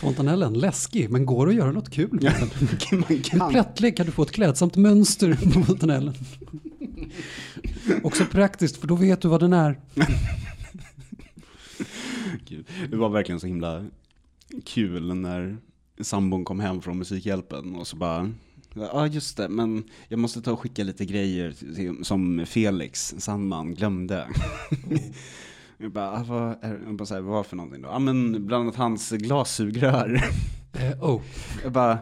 Fontanellen, läskig, men går att göra något kul med den? Man kan. plättlek kan du få ett klädsamt mönster på fontanellen. Också praktiskt, för då vet du vad den är. Gud, Det var verkligen så himla kul när sambon kom hem från Musikhjälpen och så bara Ja ah, just det, men jag måste ta och skicka lite grejer till- som Felix Sandman glömde. jag bara, ah, vad, är, jag bara så här, vad för någonting då? Ja ah, men bland annat hans glassugrör. Eh, oh, Jag bara,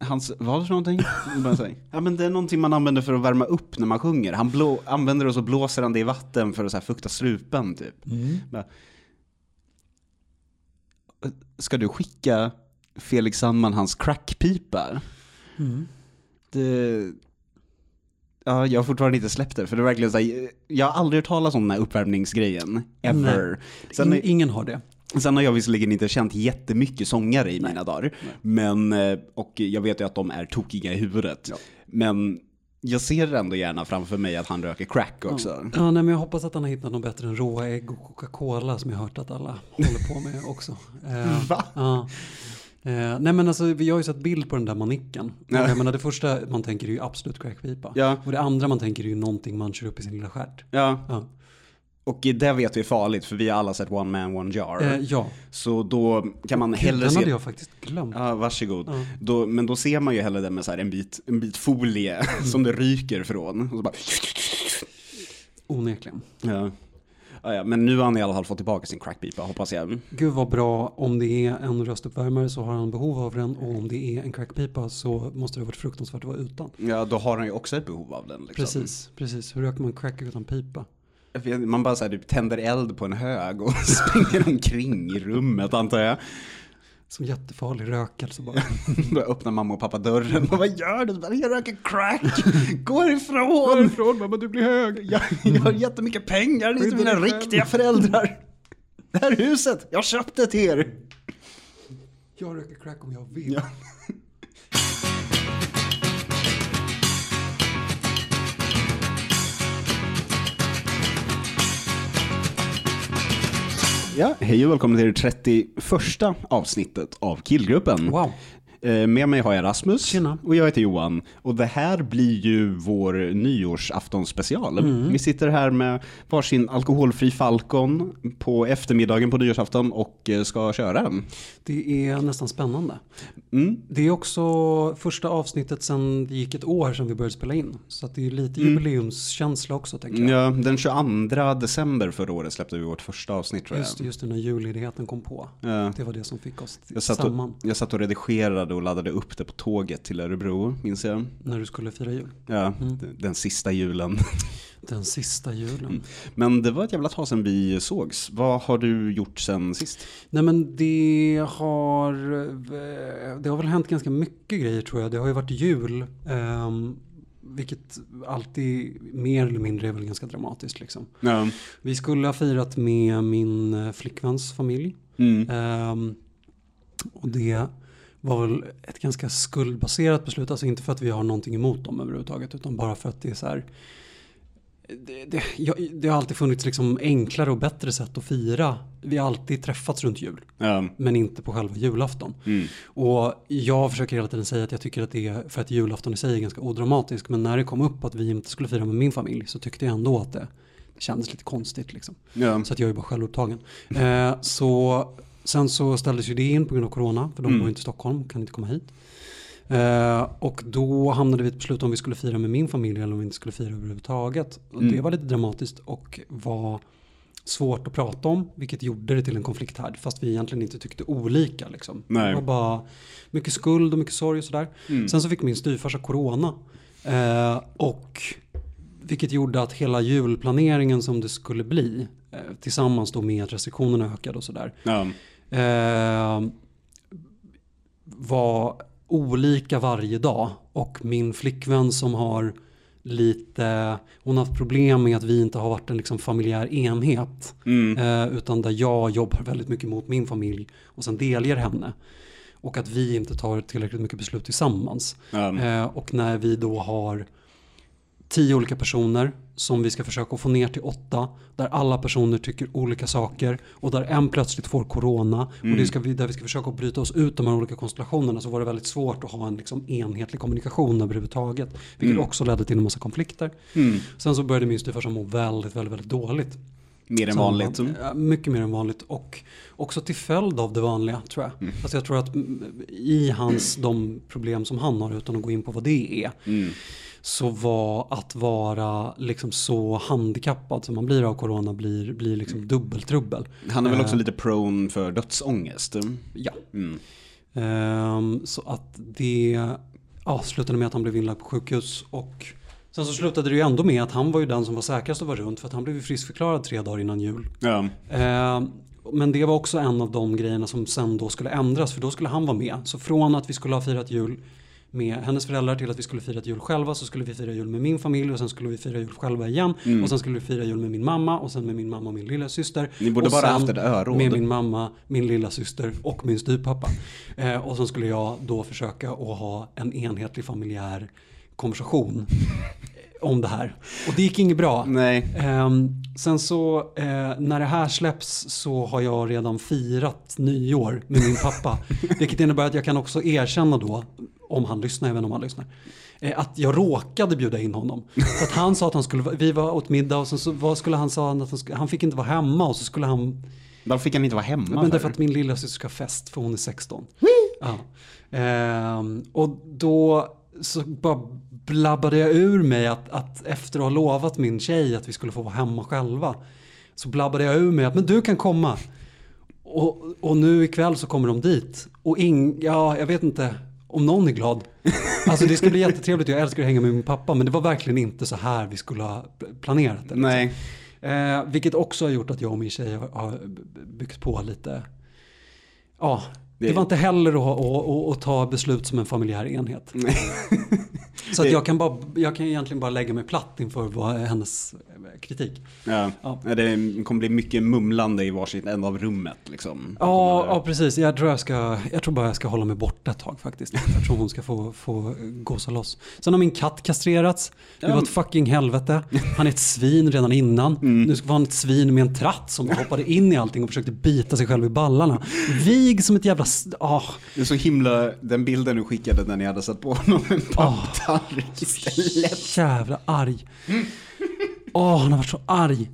hans, vad var det för någonting? Jag bara, här, ja men det är någonting man använder för att värma upp när man sjunger. Han blå, använder det och så blåser han det i vatten för att så här, fukta strupen typ. Bara, Ska du skicka Felix Sandman hans crackpipa? Det... Ja, jag har fortfarande inte släppt det, för det är verkligen så här, jag har aldrig hört talas om den här uppvärmningsgrejen, ever. Sen, In, ingen har det. sen har jag visserligen inte känt jättemycket sångare i mina dagar, men, eh, och jag vet ju att de är tokiga i huvudet. Ja. Men jag ser ändå gärna framför mig att han röker crack också. Ja, nej, men jag hoppas att han har hittat något bättre än råa ägg och Coca-Cola som jag har hört att alla håller på med också. Eh, Va? Ja. Eh, nej men alltså vi har ju sett bild på den där manicken. Ja. Jag menar det första man tänker är ju absolut crackpipa. Ja. Och det andra man tänker är ju någonting man kör upp i sin lilla stjärt. Ja, Ja. och det vet vi är farligt, för vi har alla sett One Man One Jar. Eh, ja. Så då kan man hellre den se... hade jag faktiskt glömt. Ja, varsågod. Ja. Då, men då ser man ju hellre det med så en, bit, en bit folie som det ryker från. Och så bara, Onekligen. ja. Ja, ja, men nu har han i alla fall fått tillbaka sin crackpipa, hoppas jag. Gud vad bra. Om det är en röstuppvärmare så har han behov av den. Och om det är en crackpipa så måste det ha varit fruktansvärt att vara utan. Ja, då har han ju också ett behov av den. Liksom. Precis, precis. Hur röker man crack utan pipa? Man bara så här, typ, tänder eld på en hög och springer omkring i rummet, antar jag. Som jättefarlig rökelse bara. Då öppnar mamma och pappa dörren och vad gör du? Bara, Jag röker crack! Gå ifrån! ifrån mamma, du blir hög. Jag, jag har jättemycket pengar, ni är inte mina själv. riktiga föräldrar. Det här huset, jag köpte till er. Jag röker crack om jag vill. Ja. Ja, hej och välkommen till det 31 avsnittet av Killgruppen. Wow. Eh, Med mig har jag Rasmus Tjena. och jag heter Johan. Och det här blir ju vår nyårsaftonsspecial. Mm. Vi sitter här med varsin alkoholfri Falcon på eftermiddagen på nyårsafton och eh, ska köra. Det är nästan spännande. Mm. Det är också första avsnittet sen det gick ett år sedan vi började spela in. Så det är lite jubileumskänsla också tänker jag. Ja, den 22 december förra året släppte vi vårt första avsnitt tror jag. Just, just det, när julledigheten kom på. Ja. Det var det som fick oss Jag samman. och, jag satt och redigerade och laddade upp det på tåget till Örebro, minns jag. När du skulle fira jul. Ja, Mm. den, sista julen. Den sista julen. Men det var ett jävla tag sedan vi sågs. Vad har du gjort sen sist? Nej men det har, det har väl hänt ganska mycket grejer tror jag. Det har ju varit jul. ehm, vilket alltid mer eller mindre är väl ganska dramatiskt liksom. Ja. Vi skulle ha firat med min eh, flickväns familj. Mm. Ehm, och det var väl ett ganska skuldbaserat beslut. Alltså inte för att vi har någonting emot dem överhuvudtaget. Utan bara för att det är så här. Det, det, jag, det har alltid funnits liksom enklare och bättre sätt att fira. Vi har alltid träffats runt jul. Ja. Men inte på själva julafton. Mm. Och jag försöker hela tiden säga att jag tycker att det är, för att julafton i sig är ganska odramatisk. Men när det kom upp att vi inte skulle fira med min familj så tyckte jag ändå att det kändes lite konstigt liksom. Ja. Så att jag är bara självupptagen. Eh, så sen så ställdes ju det in på grund av corona. För de Mm. bor inte i Stockholm, kan inte komma hit. Eh, och då hamnade vi i ett beslut om vi skulle fira med min familj eller om vi inte skulle fira överhuvudtaget. Och Mm. Det var lite dramatiskt och var svårt att prata om. Vilket gjorde det till en konflikthärd. Fast vi egentligen inte tyckte olika. Liksom. Det var bara mycket skuld och mycket sorg och sådär. Mm. Sen så fick min styvfarsa corona. Eh, och vilket gjorde att hela julplaneringen som det skulle bli. Eh, tillsammans då med att restriktionerna ökade och sådär. Ja. Eh, var olika varje dag. Och min flickvän som har lite, hon har haft problem med att vi inte har varit en liksom familjär enhet. Mm. Eh, utan där jag jobbar väldigt mycket mot min familj och sen delger henne. Och att vi inte tar tillräckligt mycket beslut tillsammans. Ja. Eh, och när vi då har tio olika personer som vi ska försöka få ner till åtta. Där alla personer tycker olika saker och där en plötsligt får corona. Och det ska vi, där vi ska försöka bryta oss ut de här olika konstellationerna så var det väldigt svårt att ha en liksom enhetlig kommunikation överhuvudtaget. Vilket också ledde till en massa konflikter. Sen så började min styvfarsa må väldigt, väldigt, väldigt dåligt. Mer än vanligt. Ja, Mycket mer än vanligt och också till följd av det vanliga tror jag. Mm. Alltså jag tror att mm, i hans, de problem som han har utan att gå in på vad det är. Mm. Så var att vara liksom så handikappad som man blir av corona blir, blir liksom dubbeltrubbel. Han är väl också Eh, lite prone för dödsångest. Ja. Mm. Ehm, så att det ja, slutade med att han blev inlagd på sjukhus och sen så slutade det ju ändå med att han var ju den som var säkrast att vara runt för att han blev ju friskförklarad tre dagar innan jul. Ja. Eh, men det var också en av de grejerna som sen då skulle ändras för då skulle han vara med. Så från att vi skulle ha firat jul med hennes föräldrar till att vi skulle fira jul själva så skulle vi fira jul med min familj och sen skulle vi fira jul själva igen. Och sen skulle vi fira jul med min mamma och sen med min mamma och min lilla syster. Ni borde och bara haft ett öråd. Med min mamma, min lilla syster och min styvpappa. Eh, och sen skulle jag då försöka att ha en enhetlig familjär konversation om det här. Och det gick inget bra. Nej. Ehm, sen så eh, när det här släpps så har jag redan firat nyår med min pappa. vilket innebär att jag kan också erkänna då, om han lyssnar, även om han lyssnar. eh, Att jag råkade bjuda in honom. För att han sa att han skulle, vi var åt middag och sen så vad skulle han sa att han, skulle, han fick inte vara hemma och så skulle han Varför fick han inte vara hemma? men för? därför att min lilla syster ska ha fest för hon är 16. Ja. Ehm, och då så bara blabbade jag ur mig att, att efter att ha lovat min tjej att vi skulle få vara hemma själva. Så blabbade jag ur mig att men du kan komma. Och, och nu ikväll så kommer de dit. Och ing, ja, jag vet inte om någon är glad. Alltså det ska bli jättetrevligt, jag älskar att hänga med min pappa. Men det var verkligen inte så här vi skulle ha planerat det. Nej. Eh, vilket också har gjort att jag och min tjej har, har byggt på lite. Ja, det, Det- var inte heller att, att, att, att ta beslut som en familjär enhet. Så att jag, kan bara, jag kan egentligen bara lägga mig platt inför vad hennes eh, kritik. Ja. Ja. Det kommer bli mycket mumlande i varsitt ända av rummet liksom. Ja, ja, precis. Jag tror, jag, ska, jag tror bara jag ska hålla mig borta ett tag faktiskt. Jag tror hon ska få, få gosa loss. Sen har min katt kastrerats. Det var ett fucking helvete. Han är ett svin redan innan. Nu ska han ett svin med en tratt som hoppade in i allting och försökte bita sig själv i ballarna. Vig som ett jävla... Ah, Det är så himla, den bilden du skickade när ni hade satt på honom en papptallrik istället. jävla arg. Åh, han har varit så arg.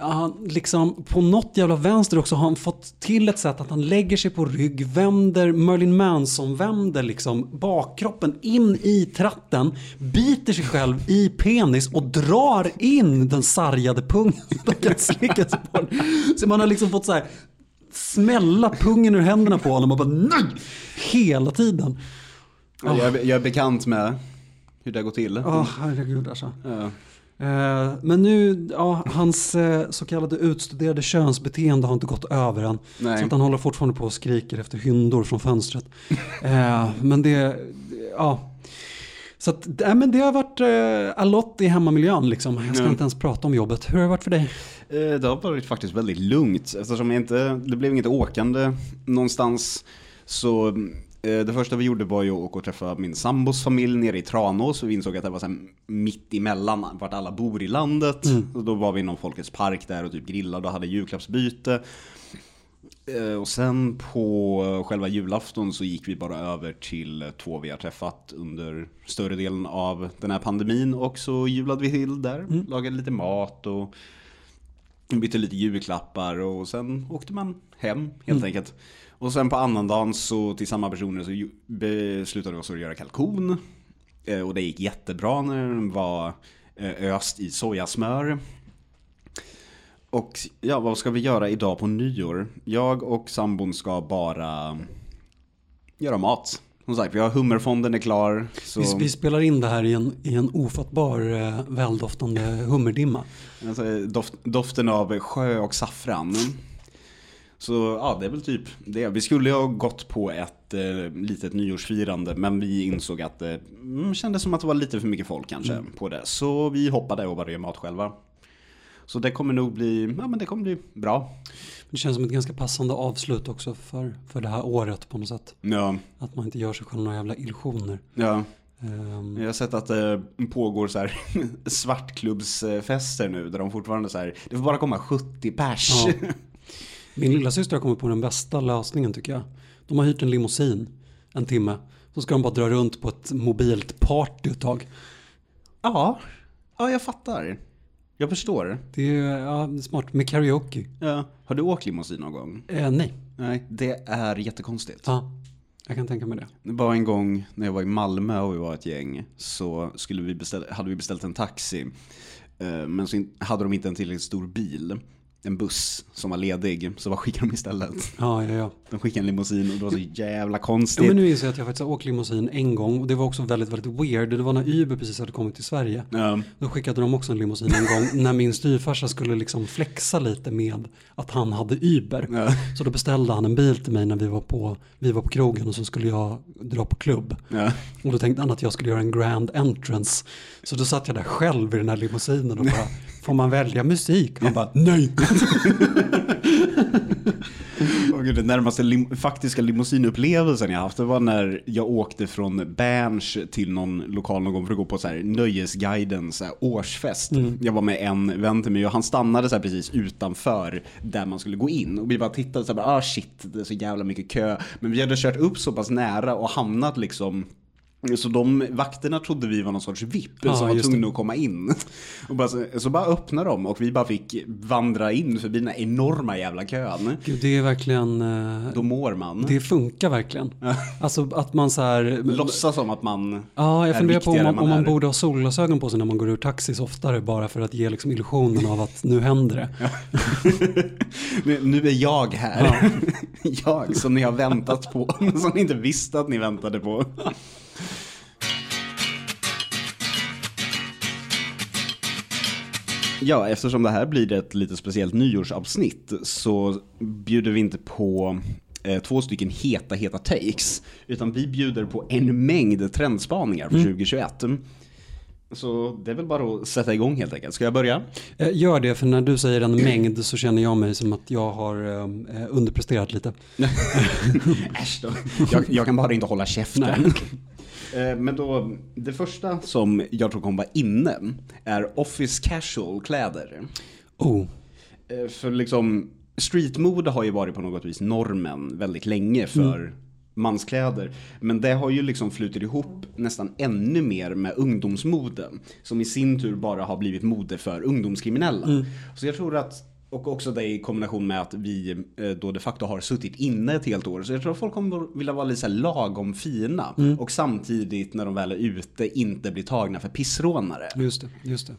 Han liksom, på något jävla vänster också har han fått till ett sätt att han lägger sig på rygg, vänder, Merlin Manson vänder liksom bakkroppen in i tratten, biter sig själv i penis och drar in den sargade pungen. Så man har liksom fått så här smälla pungen ur händerna på honom och bara nej! Hela tiden. Jag, är- jag är bekant med hur det går till. Åh, herregud alltså. Ja. Eh, Men nu, ja, hans eh, så kallade utstuderade könsbeteende har inte gått över än. Nej. Så att han håller fortfarande på och skriker efter hyndor från fönstret. Eh, Men det, ja. Så att, nej, men det har varit eh, a lot i hemmamiljön liksom. Jag ska Ja. inte ens prata om jobbet. Hur har det varit för dig? Eh, Det har varit faktiskt väldigt lugnt eftersom inte, det blev inget åkande någonstans. Så eh, det första vi gjorde var ju att åka och träffa min sambos familj nere i Tranås. Och vi insåg att det var så mitt emellan vart alla bor i landet. Och då var vi inom Folkets park där och typ grillade och hade julklappsbyte. Eh, Och sen på själva julafton så gick vi bara över till två vi har träffat under större delen av den här pandemin. Och så julade vi till där, lagade lite mat och bytte lite julklappar och sen åkte man hem helt enkelt. Och sen på annandagen så till samma personer så beslutade vi oss att göra kalkon. Eh, Och det gick jättebra när den var eh, öst i sojasmör. Och ja, vad ska vi göra idag på nyår? Jag och sambon ska bara göra mat. Som sagt, vi har hummerfonden är klar. Så, Vi, vi spelar in det här i en, i en ofattbar eh, väldoftande hummerdimma. alltså, doft, doften av sjö och saffran. Så ja, det är väl typ det. Vi skulle ha gått på ett eh, litet nyårsfirande men vi insåg att det mm, kändes som att det var lite för mycket folk kanske på det. Så vi hoppade och bara gör mat själva. Så det kommer nog bli, ja men det kommer bli bra. Det känns som ett ganska passande avslut också för, för det här året på något sätt. Ja, Att man inte gör sig själv några jävla illusioner. ja. Ehm, Jag har sett att det pågår så här svartklubbsfester nu där de fortfarande så här, det får bara komma 70 pers. Ja. Min lilla syster har kommit på den bästa lösningen tycker jag. De har hyrt en limousin en timme. Så ska de bara dra runt på ett mobilt party ett tag. Ja, ja jag fattar. Jag förstår. Det är, ja, smart. Med karaoke. Ja. Har du åkt limousin någon gång? Eh, nej. Nej, det är jättekonstigt. Ja, jag kan tänka mig det. Det var en gång när jag var i Malmö och vi var ett gäng så skulle vi beställa, hade vi beställt en taxi. Eh, Men så hade de inte en tillräckligt stor bil. En buss som var ledig. Så vad skickade de istället? Ja, ja, ja. De skickade en limousin och det var så jävla Ja, konstigt. men nu inser jag att jag faktiskt har åkt limousin en gång och det var också väldigt, väldigt weird. Det var när Uber precis hade kommit till Sverige. Ja. Då skickade de också en limousin en gång när min styvfarsa skulle liksom flexa lite med att han hade Uber. Ja. Så då beställde han en bil till mig när vi var på, vi var på krogen och så skulle jag dra på klubb. Ja. Och då tänkte han att jag skulle göra en grand entrance. Så då satt jag där själv i den här limousinen och bara, får man välja musik? Han bara, nej. Och gud, den närmaste lim- faktiska limousinupplevelsen jag haft det var när jag åkte från Berns till någon lokal någon gång för att gå på så här Nöjesguidens så här årsfest. Jag var med en vän till mig och han stannade så här precis utanför där man skulle gå in. Och vi bara tittade så här, bara, ah shit, det är så jävla mycket kö. Men vi hade kört upp så pass nära och hamnat liksom så de vakterna trodde vi var någon sorts VIP Ja, som var tvungna att komma in. Och bara, så, så bara öppnade de och vi bara fick vandra in förbi den här enorma jävla kön. Gud, det är verkligen, eh, Då mår man. det funkar verkligen. Alltså att man så här, Låtsas som att man... Ja, jag funderar på om man, än om man borde ha solglasögon på sig när man går ur taxis oftare bara för att ge liksom illusionen av att nu händer det. nu, nu är jag här. jag som ni har väntat på. som ni inte visste att ni väntade på. Ja, eftersom det här blir ett lite speciellt nyårsavsnitt så bjuder vi inte på eh, två stycken heta, heta takes. Utan vi bjuder på en mängd trendspaningar för 2021. Så det är väl bara att sätta igång helt enkelt. Ska jag börja? Eh, Gör det, för när du säger en mängd så känner jag mig som att jag har eh, underpresterat lite. Äsch då. Jag, jag kan bara inte hålla käften. Eh, Men då, det första som jag tror kommer vara inne är office casual kläder. Oh, Eh, För liksom, streetmode har ju varit på något vis normen väldigt länge för manskläder. Men det har ju liksom flutit ihop nästan ännu mer med ungdomsmode. Som i sin tur bara har blivit mode för ungdomskriminella. Så jag tror att och också det i kombination med att vi eh, då de facto har suttit inne ett helt år. Så jag tror att folk kommer vilja vara lite lagom fina. Och samtidigt när de väl är ute inte bli tagna för pissrånare. just det. Just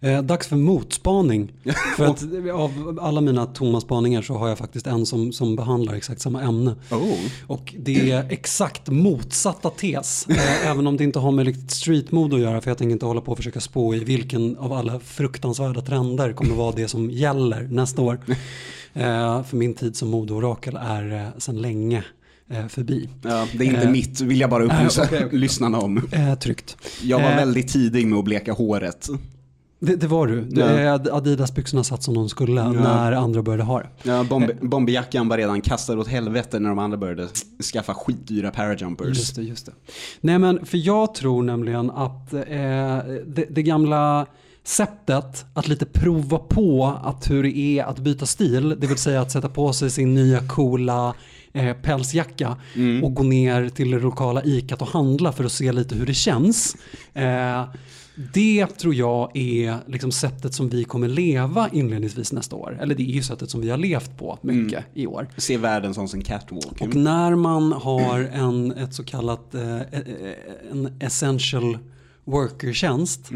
det. Eh, dags för motspaning. för att av alla mina tomma spaningar så har jag faktiskt en som, som behandlar exakt samma ämne. Oh. Och det är exakt motsatta tes. Eh, även om det inte har med riktigt streetmode att göra. För jag tänker inte hålla på och försöka spå i vilken av alla fruktansvärda trender kommer vara det som gäller nästa år. Eh, för min tid som modeorakel är eh, sedan länge eh, förbi. Ja, det är inte Eh, mitt, vill jag bara upplysa okej, okej. lyssnarna om. Eh, tryggt. Jag var Eh, väldigt tidig med att bleka håret. Det, det var du. du Ja. Adidas-byxorna satt som de skulle när andra började ha det. Ja, bomb, bomberjackan var redan kastad åt helvete när de andra började skaffa skitdyra parajumpers. Just det, just det. Nej men för jag tror nämligen att eh, det, det gamla sättet att lite prova på att hur det är att byta stil, det vill säga att sätta på sig sin nya coola eh, pälsjacka och gå ner till det lokala ikat och handla för att se lite hur det känns. Eh, det tror jag är liksom sättet som vi kommer leva inledningsvis nästa år. Eller det är ju sättet som vi har levt på mycket i år. Se världen som en catwalk. Och när man har en, ett så kallat eh, eh, en essential worker-tjänst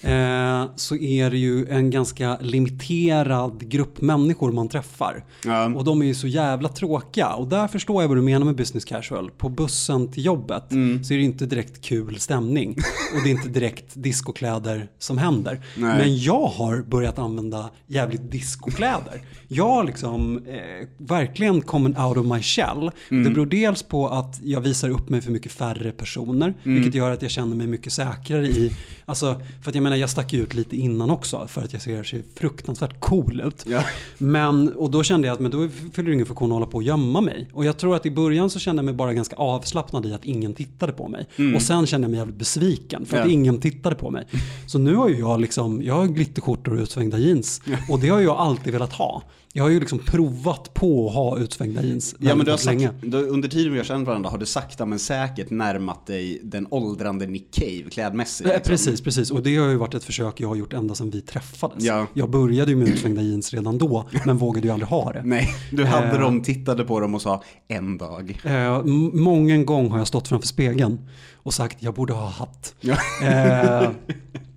eh, så är det ju en ganska limiterad grupp människor man träffar. Ja. Och de är ju så jävla tråkiga. Och där förstår jag vad du menar med business casual. På bussen till jobbet så är det inte direkt kul stämning. Och det är inte direkt diskokläder som händer. Nej. Men jag har börjat använda jävligt diskokläder. Jag har liksom eh, verkligen kommit out of my shell. Det beror dels på att jag visar upp mig för mycket färre personer. Vilket gör att jag känner mig mycket säkrare säkrare i, alltså för att jag menar jag stack ut lite innan också för att jag ser så fruktansvärt cool ut. Ja. Men, och då kände jag att men då fyller det ingen funktion att hålla på och gömma mig. Och jag tror att i början så kände jag mig bara ganska avslappnad i att ingen tittade på mig. Och sen kände jag mig jävligt besviken för att Ja. ingen tittade på mig. Så nu har ju jag liksom, jag har glitterskjortor och utsvängda jeans. Och det har jag alltid velat ha. Jag har ju liksom provat på att ha utsvängda jeans Ja men du har sagt, du, under tiden vi har känt varandra har du sakta men säkert närmat dig den åldrande Nick Cave klädmässigt. Eh, liksom. Precis, precis. Och det har ju varit ett försök jag har gjort ända sedan vi träffades. Ja. Jag började ju med utsvängda jeans redan då, men vågade ju aldrig ha det. Nej, du hade Eh. dem, tittade på dem och sa en dag. Eh, många gång har jag stått framför spegeln och sagt jag borde ha hatt. Ja. Eh,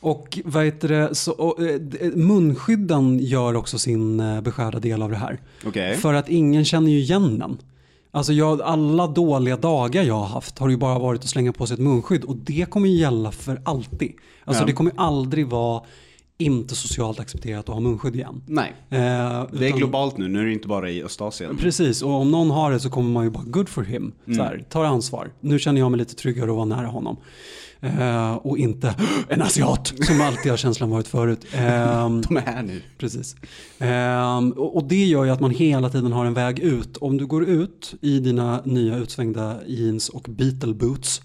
och vad heter det, så, och, eh, d- munskydden gör också sin eh, beskärda del av det här. Okej. För att ingen känner ju igen den. Alltså jag, alla dåliga dagar jag har haft har ju bara varit att slänga på sig ett munskydd och det kommer ju gälla för alltid. Alltså Ja. det kommer aldrig vara inte socialt accepterat att ha munskydd igen. Nej, Eh, det är utan- globalt nu, nu är det inte bara i Östasien. Precis, och om någon har det så kommer man ju bara good for him. Mm. Så här, tar ansvar. Nu känner jag mig lite tryggare att vara nära honom. Eh, och inte en asiat som alltid har känslan varit förut. Ehm, De är här nu. Precis. Ehm, och, och det gör ju att man hela tiden har en väg ut. Om du går ut i dina nya utsvängda jeans och Beatle boots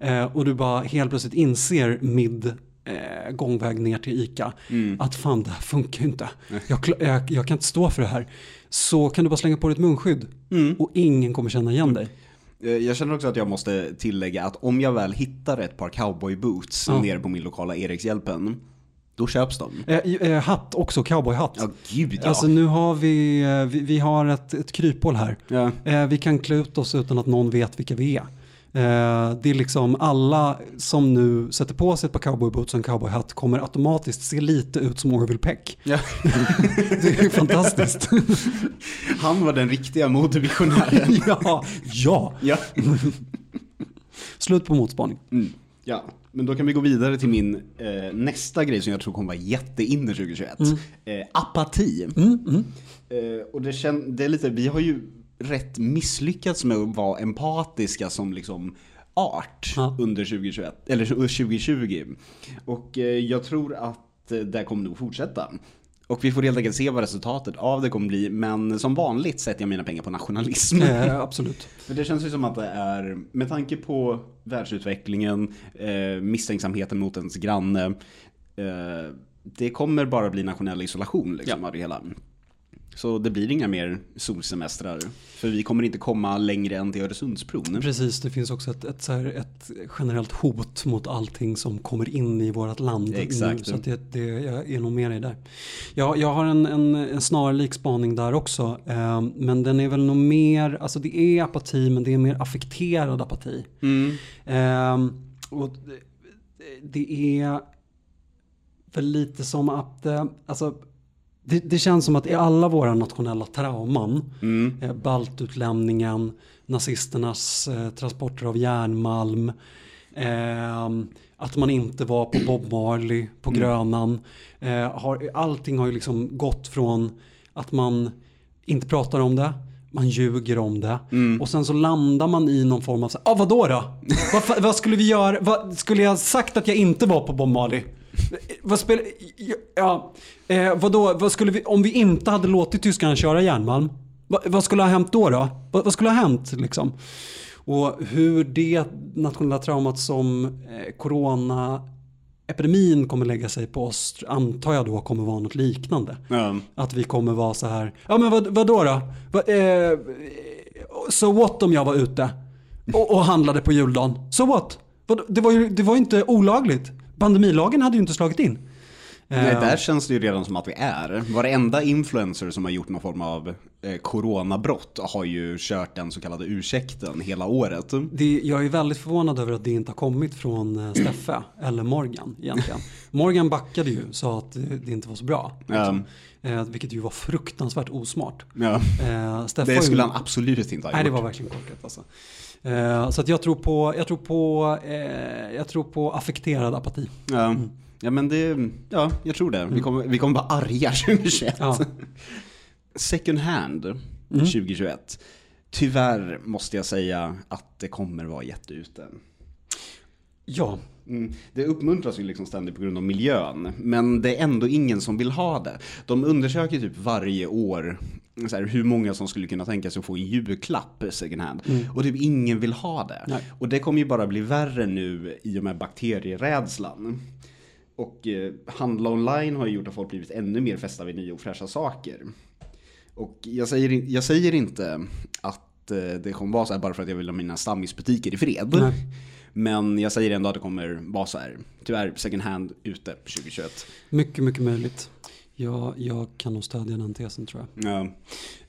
eh, och du bara helt plötsligt inser mid eh, gångväg ner till ICA Mm. att fan det här funkar ju inte. Jag, jag, jag kan inte stå för det här. Så kan du bara slänga på dig ett munskydd Mm. och ingen kommer känna igen dig. Eh, Jag känner också att jag måste tillägga att om jag väl hittar ett par cowboyboots nere på min lokala Erikshjälpen, då köps de. Eh, eh, hatt också, cowboyhatt. Ja, gud ja. Alltså nu har vi, eh, vi, vi har ett, ett kryphål här. ja. Eh, vi kan klä ut oss utan att någon vet vilka vi är. Eh, det är liksom alla som nu sätter på sig ett par cowboyboots och en cowboyhatt kommer automatiskt se lite ut som Orville Peck. Ja. Det är fantastiskt. Han var den riktiga modevisionären. ja, ja. ja. Slut på motspaning. Mm. ja, men då kan vi gå vidare till min eh, nästa grej som jag tror kommer vara jätteinne 2021. Eh, apati. Mm, mm. Eh, och det, kän- det är lite, vi har ju rätt misslyckats med att vara empatiska som liksom art Ja. under 2021, eller 2020. Och eh, jag tror att eh, det kommer nog fortsätta. Och vi får helt enkelt se vad resultatet av det kommer bli, men som vanligt sätter jag mina pengar på nationalism. Eh, absolut. För det känns ju som att det är, med tanke på världsutvecklingen, eh, misstänksamheten mot ens granne, eh, det kommer bara bli nationell isolation liksom av det hela. Så det blir inga mer solsemestrar. För vi kommer inte komma längre än till Öresundsbron. Precis, det finns också ett, ett, så här, ett generellt hot mot allting som kommer in i vårt land. Exakt. Nu, så att det, det, jag är nog med dig där. Jag, jag har en, en, en snarlik spaning där också. Eh, men den är väl nog mer, alltså det är apati men det är mer affekterad apati. Mm. Eh, och det, det är väl lite som att, eh, alltså det, det känns som att i alla våra nationella trauman Mm. eh, baltutlämningen, nazisternas eh, transporter av järnmalm, eh, att man inte var på Bob Marley på Grönan. Eh, har, allting har ju liksom gått från att man inte pratar om det, man ljuger om det och sen så landar man i någon form av, så här, ah, vadå då? vad, vad skulle vi göra? Vad, skulle jag sagt att jag inte var på Bob Marley? Vad spelar, ja, eh, vadå, vad skulle vi, om vi inte hade låtit tyskarna köra järnmalm, vad, vad skulle ha hänt då? då? Vad, vad skulle ha hänt liksom? Och hur det nationella traumat som eh, coronaepidemin kommer lägga sig på oss antar jag då kommer vara något liknande. Ja. Att vi kommer vara så här, ja men vad, vad då då? Vad, eh, so what om jag var ute och, och handlade på juldagen? So what? Det var ju det var inte olagligt. Pandemilagen hade ju inte slagit in. Nej, Eh, där känns det ju redan som att vi är. Varenda influencer som har gjort någon form av eh, coronabrott har ju kört den så kallade ursäkten hela året. Det, jag är väldigt förvånad över att det inte har kommit från eh, Steffe eller Morgan egentligen. Morgan backade ju, sa att det, inte var så bra. Liksom. Eh, vilket ju var fruktansvärt osmart. Ja. Eh, Det skulle han absolut inte ha Nej, det gjort. var verkligen korkat alltså. Eh, så att jag tror på, jag tror på, eh, jag tror på affekterad apati. Ja. ja, men det, ja, jag tror det. Vi kommer, vi kommer vara arga 2021. Ja. Second hand 2021. Tyvärr måste jag säga att det kommer vara jätteute. Ja, Mm. Det uppmuntras ju liksom ständigt på grund av miljön, men det är ändå ingen som vill ha det. De undersöker typ varje år här, hur många som skulle kunna tänka sig att få en julklapp second hand. Och typ ingen vill ha det. Nej. Och det kommer ju bara bli värre nu i och med bakterierädslan. Och eh, handla online har ju gjort att folk blivit ännu mer fästa vid nya och fräscha saker. Och jag säger, jag säger inte att eh, det kommer vara så här bara för att jag vill ha mina stammisbutiker i fred. Nej. Men jag säger ändå att det kommer vara så här. Tyvärr second hand ute 2021. mycket, mycket möjligt. Ja, jag kan nog stödja den tesen tror jag. Ja.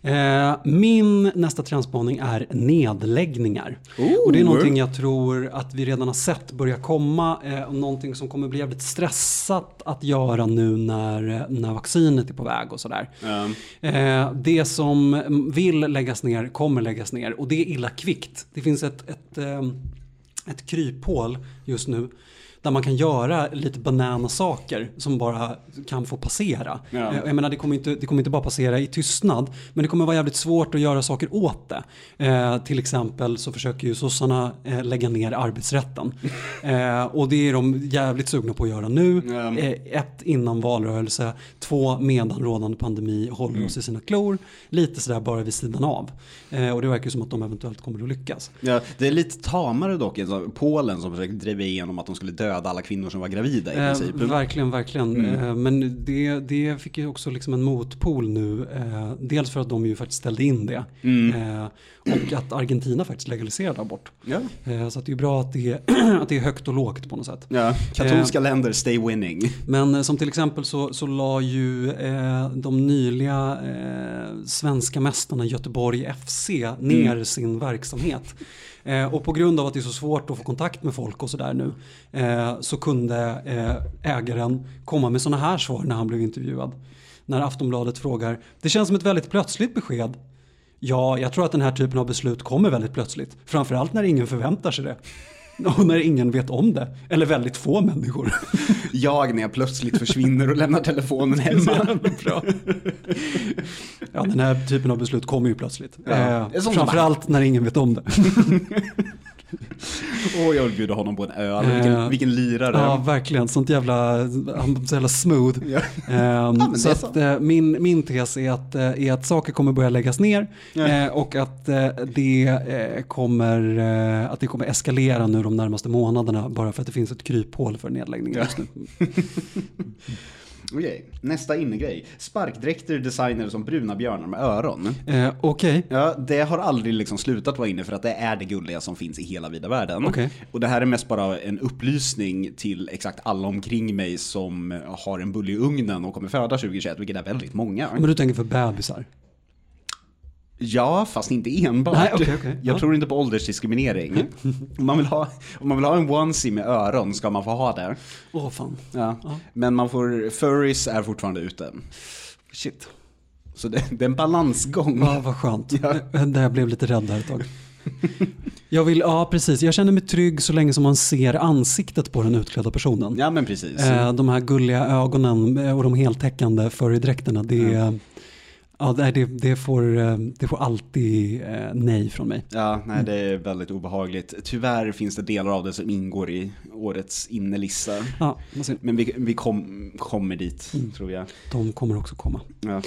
Eh, min nästa trendspaning är nedläggningar. Oh. Och det är någonting jag tror att vi redan har sett börja komma. Eh, och någonting som kommer bli jävligt stressat att göra nu när, när vaccinet är på väg och sådär. Ja. Eh, det som vill läggas ner kommer läggas ner och det är illa kvickt. Det finns ett, ett, eh, ett kryphål just nu där man kan göra lite banana saker som bara kan få passera. Ja. Eh, Jag menar det kommer, inte, det kommer inte bara passera i tystnad men det kommer vara jävligt svårt att göra saker åt det. Eh, till exempel så försöker ju sossarna eh, lägga ner arbetsrätten. Eh, och det är de jävligt sugna på att göra nu. Ja. Eh, ett innan valrörelse, två medan rådande pandemi håller oss i sina klor. Lite sådär bara vid sidan av. Eh, och det verkar ju som att de eventuellt kommer att lyckas. Ja, det är lite tamare dock. Polen som försökte driva igenom att de skulle döda alla kvinnor som var gravida i Eh, princip. verkligen, verkligen. Eh, men det, det fick ju också liksom en motpol nu. Eh, dels för att de ju faktiskt ställde in det. Eh, och att Argentina faktiskt legaliserade abort. Ja. Eh, så det är bra att det, är, att det är högt och lågt på något sätt. Ja, katolska länder, stay winning. Men eh, som till exempel så, så la ju eh, de nyliga eh, svenska mästarna Göteborg FC ner sin verksamhet. Eh, och på grund av att det är så svårt att få kontakt med folk och sådär nu eh, så kunde eh, ägaren komma med sådana här svar när han blev intervjuad. När Aftonbladet frågar, det känns som ett väldigt plötsligt besked. Ja, jag tror att den här typen av beslut kommer väldigt plötsligt. Framförallt när ingen förväntar sig det. Och när ingen vet om det. Eller väldigt få människor. Jag när jag plötsligt försvinner och lämnar telefonen hemma. Bra. Ja, den här typen av beslut kommer ju plötsligt. Ja. Eh, framförallt när ingen vet om det. Åh, jag vill bjuda honom på en öl. Vilken, Eh, vilken lirare. Ja, verkligen. Sånt jävla, han så jävla smooth. Ehm, men det så är att, eh, min, min tes är att, eh, är att saker kommer börja läggas ner eh, och att, det, kommer, att det kommer eskalera nu de närmaste månaderna bara för att det finns ett kryphål för nedläggningar just nu. Okej, nästa innegrej. Sparkdräkter designade som bruna björnar med öron. Eh, Okej, Ja, det har aldrig liksom slutat vara inne för att det är det gulliga som finns i hela vida världen. Okej. Och det här är mest bara en upplysning till exakt alla omkring mig som har en bulle i ugnen och kommer föda 2021, vilket är väldigt många. men du tänker för bebisar? Ja, fast inte enbart. Nej, okej, okej. Jag Ja. tror inte på åldersdiskriminering. om, man vill ha, om man vill ha en onesie med öron ska man få ha det. Åh fan. Ja. Ja. Men man får, furries är fortfarande ute. Shit. Så det, det är en balansgång. Ja, vad skönt. Ja. Där jag blev lite rädd där ett tag. Jag vill, ja precis, jag känner mig trygg så länge som man ser ansiktet på den utklädda personen. Ja, men precis. Eh, De här gulliga ögonen eh, och de heltäckande furrydräkterna, det, ja, det, det, får, eh, det får alltid eh, nej från mig. Ja, nej det är väldigt obehagligt. Tyvärr finns det delar av det som ingår i årets innelista. Ja. Men vi, vi kom, kommer dit, tror jag. de kommer också komma. Ja.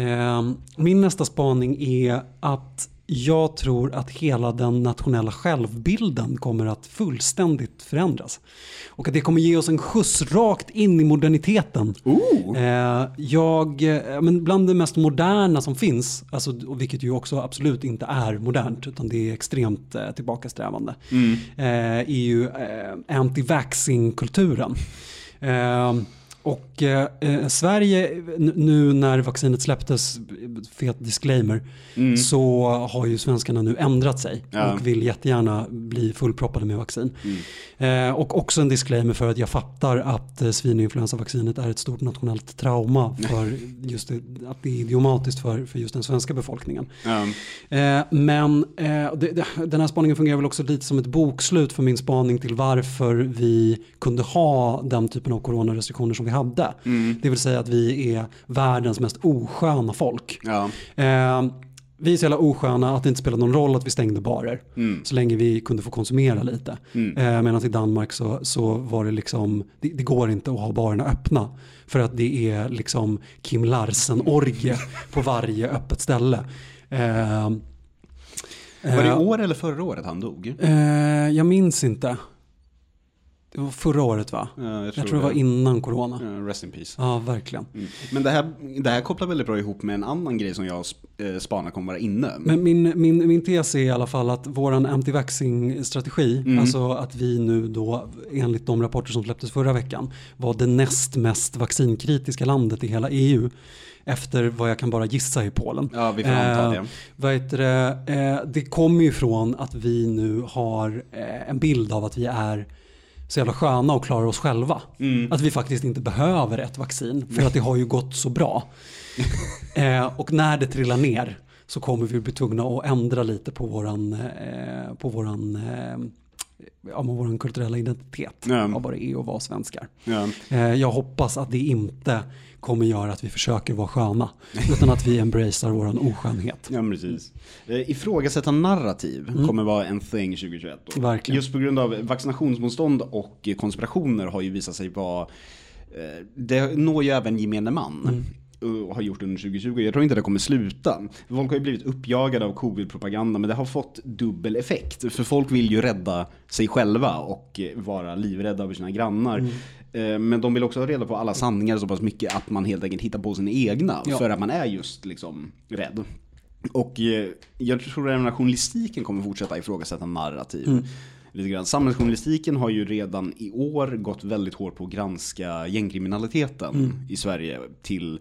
Eh, Min nästa spaning är att jag tror att hela den nationella självbilden kommer att fullständigt förändras. Och att det kommer ge oss en skjuts rakt in i moderniteten. Oh. Eh, jag, eh, men bland det mest moderna som finns, alltså, och vilket ju också absolut inte är modernt utan det är extremt eh, tillbakasträvande, eh, är ju eh, anti-vaxxing-kulturen. Och eh, eh, Sverige, nu när vaccinet släpptes, fet disclaimer, så har ju svenskarna nu ändrat sig Ja. och vill jättegärna bli fullproppade med vaccin. Eh, och också en disclaimer för att jag fattar att eh, svininfluensavaccinet är ett stort nationellt trauma för just det, att det är idiomatiskt för, för just den svenska befolkningen. Ja. Eh, men eh, det, det, den här spaningen fungerar väl också lite som ett bokslut för min spaning till varför vi kunde ha den typen av coronarestriktioner som vi hade. Det vill säga att vi är världens mest osköna folk. Ja. Eh, vi är så jävla osköna att det inte spelar någon roll att vi stängde barer. Mm. Så länge vi kunde få konsumera lite. Mm. Eh, Medan i Danmark så, så var det liksom, det, det går inte att ha barerna öppna. För att det är liksom Kim Larsen-orgie på varje öppet ställe. Eh, Var det i eh, år eller förra året han dog? eh, jag minns inte. Det var förra året va? Ja, Jag tror det var innan corona. Ja, rest in peace. Ja, verkling. Mm. Men det här, det här kopplar väldigt bra ihop med en annan grej som jag eh, spanar kommer vara inne. Men min, min, min tes är i alla fall att våran anti-vaxxing-strategi, Mm. alltså att vi nu då enligt de rapporter som släpptes förra veckan var det näst mest vaccinkritiska landet i hela EU. Efter vad jag kan bara gissa i Polen. Ja, vi får anta Eh, det. Vad heter det? Eh, det kommer ju från att vi nu har eh, en bild av att vi är så jävla sköna och klarar oss själva. Mm. Att vi faktiskt inte behöver ett vaccin för att det har ju gått så bra. Eh, och när det trillar ner så kommer vi bli tvungna att ändra lite på våran, eh, på våran, eh, ja, men våran kulturella identitet. Ja. Av vad det är att vara svenskar. Ja. Eh, jag hoppas att det inte kommer göra att vi försöker vara sköna. Utan att vi embracear våran oskönhet. Ja, precis. Eh, Ifrågasätta narrativ kommer vara en thing 2021. Då. Verkligen. Just på grund av vaccinationsmotstånd och konspirationer har ju visat sig vara eh, det når ju även gemene man. Och har gjort under 2020. Jag tror inte det kommer sluta. Folk har ju blivit uppjagade av covid-propaganda men det har fått dubbel effekt. För folk vill ju rädda sig själva och eh, vara livrädda över sina grannar. Eh, Men de vill också ha reda på alla sanningar så pass mycket att man helt enkelt hittar på sina egna. Ja. För att man är just liksom rädd. Och eh, jag tror att journalistiken kommer fortsätta ifrågasätta narrativ. Lite grann. Samhällsjournalistiken har ju redan i år gått väldigt hårt på att granska gängkriminaliteten i Sverige. Till,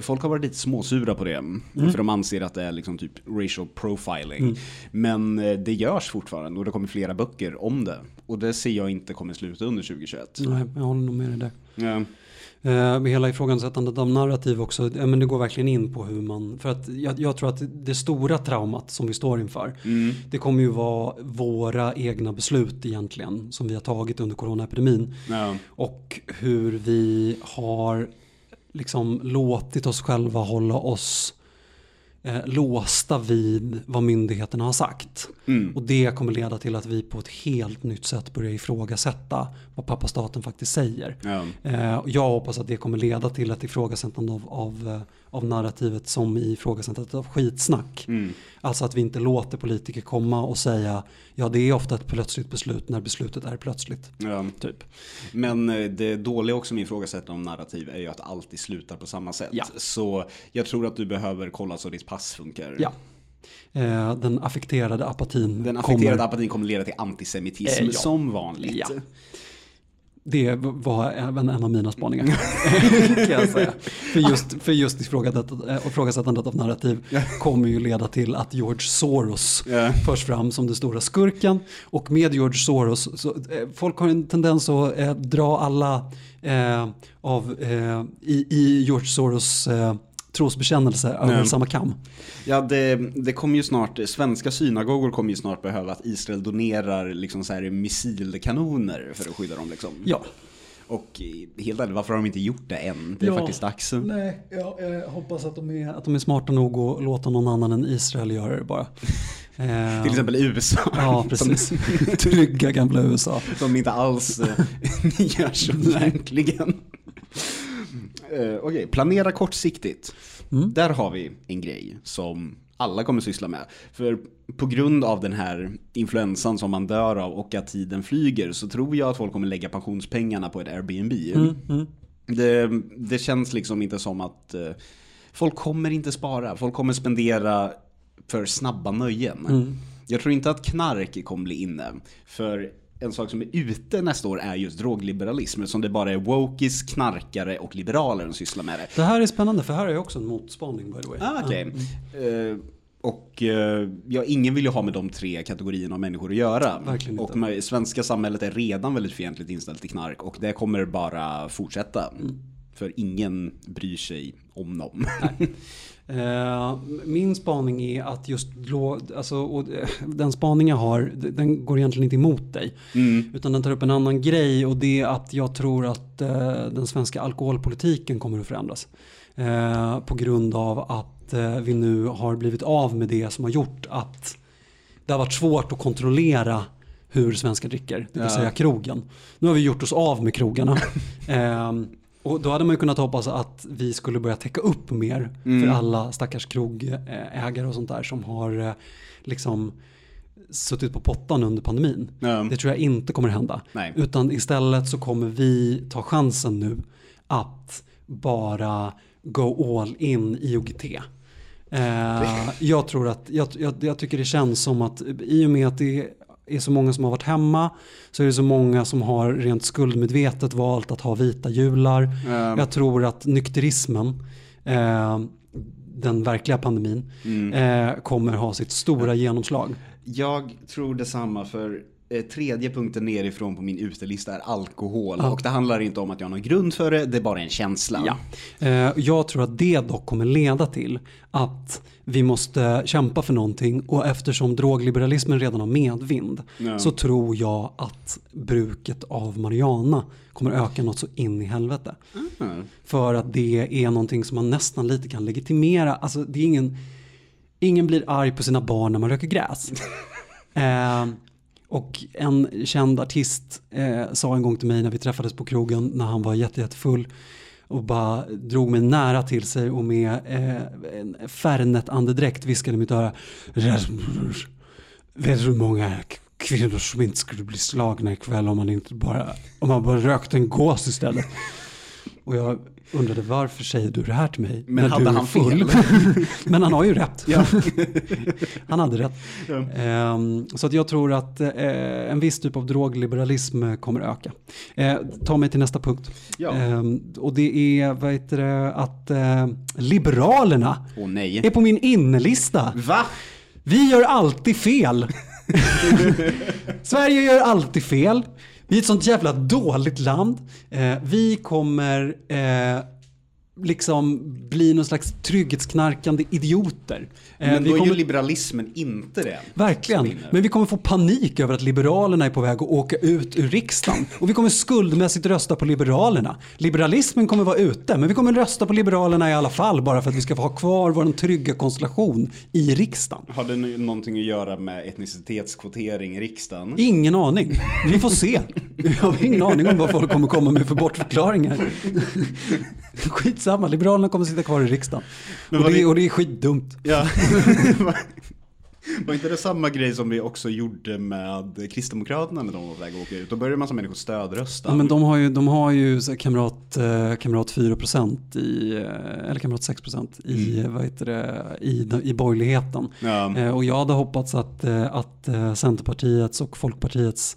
folk har varit lite småsura på det. För de anser att det är liksom typ racial profiling. Men eh, det görs fortfarande och det kommer flera böcker om det. Och det ser jag inte kommer sluta under 2021. Nej, jag håller nog med dig där. Ja. Eh, med hela ifrågasättandet av narrativ också, men det går verkligen in på hur man, för att jag, jag tror att det stora traumat som vi står inför, Mm. det kommer ju vara våra egna beslut egentligen som vi har tagit under coronaepidemin Ja. och hur vi har liksom låtit oss själva hålla oss eh, låsta vid vad myndigheterna har sagt. Mm. Och det kommer leda till att vi på ett helt nytt sätt börjar ifrågasätta vad pappa staten faktiskt säger. Ja. Eh, jag hoppas att det kommer leda till ett ifrågasättande av, av, eh, av narrativet som i ifrågasättandet av skitsnack. Mm. Alltså att vi inte låter politiker komma och säga ja det är ofta ett plötsligt beslut när beslutet är plötsligt. Ja. Typ. Men eh, det dåliga också med ifrågasättande om narrativ är ju att alltid slutar på samma sätt. Ja. Så jag tror att du behöver kolla så ditt pass funkar. Ja. Eh, den affekterade apatin Den affekterade kommer. apatin kommer leda till antisemitism Eh, ja. som vanligt. Ja. Det var även en av mina spaningar. kan jag säga. För just, för just ifrågasättandet, eh, av narrativ kommer ju leda till att George Soros Ja. förs fram som den stora skurken. Och med George Soros, så, eh, folk har en tendens att eh, dra alla eh, av, eh, i, i George Soros eh, trosbekännelse över Nej. samma kam. Ja, det, det kommer ju snart, svenska synagogor kommer ju snart behöva att Israel donerar liksom så här missilkanoner för att skydda dem liksom. Ja. Och eh, helt ärligt, varför har de inte gjort det än? Det är Ja. faktiskt dags. Nej, jag, jag hoppas att de, är, att de är smarta nog att låta någon annan än Israel göra det bara. Eh, Till exempel USA. Ja, precis. Trygga gamla USA. Som inte alls eh, gör så egentligen. Uh, Okej, planera kortsiktigt. Mm. Där har vi en grej som alla kommer syssla med. För på grund av den här influensan som man dör av och att tiden flyger så tror jag att folk kommer lägga pensionspengarna på ett Airbnb. Mm, mm. Det, det känns liksom inte som att eh, folk kommer inte spara. Folk kommer spendera för snabba nöjen. Mm. Jag tror inte att knark kommer bli inne. För en sak som är ute nästa år är just drogliberalism. Som det bara är wokis, knarkare och liberaler som sysslar med det. Det här är spännande för här är också en motspaning by the way. Ah, okej. Ja. Eh, och eh, ja, ingen vill ju ha med de tre kategorierna av människor att göra. Verkligen och med, svenska samhället är redan väldigt fientligt inställt till knark och det kommer bara fortsätta. Mm. För ingen bryr sig om dem. Eh, min spaning är att just alltså, eh, den spaning jag har, den går egentligen inte emot dig. Mm. Utan den tar upp en annan grej och det är att jag tror att eh, den svenska alkoholpolitiken kommer att förändras. På grund av att vi nu har blivit av med det som har gjort att det har varit svårt att kontrollera hur svenskar dricker, det vill Ja. säga krogen. Nu har vi gjort oss av med krogarna. Och då hade man ju kunnat hoppas att vi skulle börja täcka upp mer Mm. för alla stackars krogägare och sånt där som har eh, liksom suttit på pottan under pandemin. Ja. Det tror jag inte kommer hända. Nej. Utan istället så kommer vi ta chansen nu att bara go all in i OGT. Eh, jag tror att, jag, jag, jag tycker det känns som att i och med att det är så många som har varit hemma så är det så många som har rent skuldmedvetet valt att ha vita jular. Ja. Jag tror att nykterismen, eh, den verkliga pandemin, Mm. eh, kommer ha sitt stora genomslag. Jag tror detsamma för tredje punkten nerifrån på min utelista är alkohol. Ja. Och det handlar inte om att jag har någon grund för det, det är bara en känsla. Ja. Eh, Jag tror att det dock kommer leda till att vi måste kämpa för någonting och eftersom drogliberalismen redan har medvind Ja. så tror jag att bruket av marijuana kommer öka något så in i helvete. Mm. För att det är någonting som man nästan lite kan legitimera. Alltså det är ingen, ingen blir arg på sina barn när man röker gräs. eh, och en känd artist eh, sa en gång till mig när vi träffades på krogen när han var jätte, jättefull och bara drog mig nära till sig och med eh, en Fernet-andedräkt viskade i mitt öra. Rasmus, vet du hur många kvinnor som inte skulle bli slagna ikväll om man inte bara, om man bara rökte en gås istället. Och jag undrade varför säger du det här till mig? Men hade han full? fel? Men han har ju rätt. Ja. han hade rätt. Ja. Ehm, så att jag tror att eh, en viss typ av drogliberalism kommer öka. Eh, ta mig till nästa punkt. Ja. Ehm, och det är vad heter det, att eh, Liberalerna nej. är på min innelista. Va? Vi gör alltid fel. Sverige gör alltid fel. Vi är ett sånt jävla dåligt land. Eh, vi kommer eh, liksom bli någon slags trygghetsknarkande idioter. Eh, Men vi då är kommer, ju liberalismen inte det. verkligen. Men vi kommer få panik över att Liberalerna är på väg att åka ut ur riksdagen. Och vi kommer skuldmässigt rösta på Liberalerna. Liberalismen kommer vara ute, men vi kommer rösta på Liberalerna i alla fall bara för att vi ska få ha kvar vår trygga konstellation i riksdagen. Har det någonting att göra med etnicitetskvotering i riksdagen? Ingen aning. Vi får se. Jag har ingen aning om vad folk kommer komma med för bortförklaringar. Skitsamma, Liberalerna kommer sitta kvar i riksdagen. Men Och det, och det är skitdumt. Ja. Var inte det samma grej som vi också gjorde med Kristdemokraterna när de var på väg att åka ut? Då började en massa människor stödrösta. Ja, men de har ju, de har ju kamrat, eh, kamrat 4% i, eh, eller kamrat 6% i, vad heter det, i, i borgerligheten. Ja. Eh, Och jag hade hoppats att, att Centerpartiets och Folkpartiets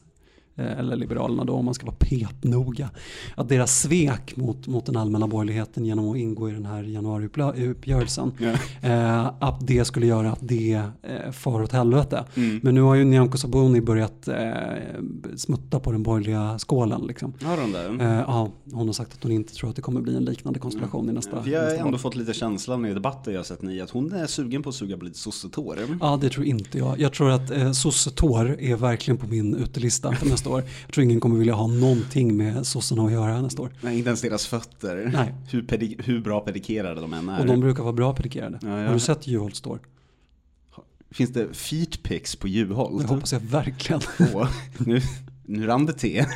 eller Liberalerna då om man ska vara petnoga. Att deras svek mot, mot den allmänna borgerligheten genom att ingå i den här januariuppgörelsen. Ja. Eh, att det skulle göra att det eh, far åt helvete. Mm. Men nu har ju Nyamko Sabuni börjat eh, smutta på den borgerliga skålen. Liksom. Har de det? Eh, ja, hon har sagt att hon inte tror att det kommer bli en liknande konstellation i nästa, jag har nästa ändå val. fått lite känslan i debatter jag sett ni att hon är sugen på att suga på lite sossetår. Ja, det tror inte jag. Jag tror att eh, sossetår är verkligen på min utelista för nästa år. Jag tror ingen kommer vilja ha någonting med sossarna att göra nästa år. Nej, inte ens deras fötter. Nej. Hur, pedi- hur bra pedikerade de än är. Och de brukar vara bra pedikerade. Ja, ja. Har du sett Juholt står? Finns det feet på Juholt? Det hoppas jag verkligen. Åh, nu, nu rann det te.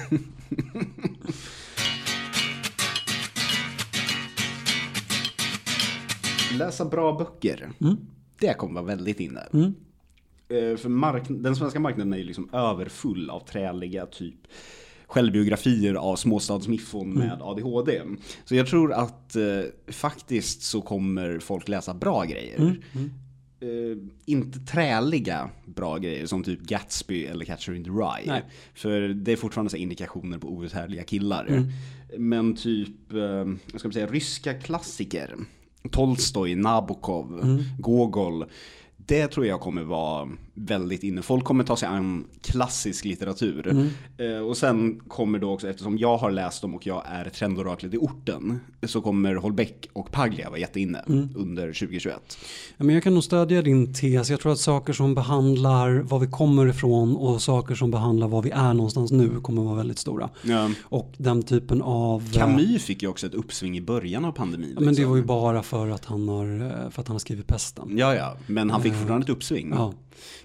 Läsa bra böcker. Mm. Det kommer vara väldigt inne. Mm. Eh, För mark- den svenska marknaden är ju liksom överfull av träliga typ självbiografier av småstadsmiffon Mm. med ADHD. Så jag tror att eh, faktiskt så kommer folk läsa bra grejer. Mm. Mm. Eh, inte träliga bra grejer som typ Gatsby eller Catcher in the Rye. Nej. För det är fortfarande så indikationer på outhärdliga killar. Mm. Men typ, eh, vad ska man säga, ryska klassiker. Tolstoj, Nabokov, Mm. Gogol. det tror jag kommer vara väldigt inne. Folk kommer ta sig an klassisk litteratur. Mm. Eh, och sen kommer då också, eftersom jag har läst dem och jag är trendoraklet i orten, så kommer Holbeck och Paglia vara jätteinne Mm. under 2021. Ja, men jag kan nog stödja din tes. Jag tror att saker som behandlar var vi kommer ifrån och saker som behandlar var vi är någonstans nu kommer vara väldigt stora. Ja. Och den typen av... Camus fick ju också ett uppsving i början av pandemin. Ja, men det liksom. var ju bara för att han har, eh, för att han har skrivit pesten. Ja, ja, men han fick fortfarande ett uppsving. Ja.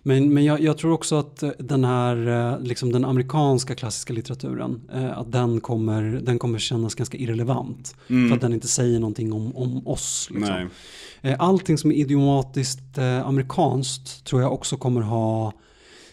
Men, men jag, jag tror också att eh, den här, eh, liksom den amerikanska klassiska litteraturen, eh, att den kommer, den kommer kännas ganska irrelevant. För att den inte säger någonting om, om oss. Liksom. Allting som är idiomatiskt amerikanskt tror jag också kommer ha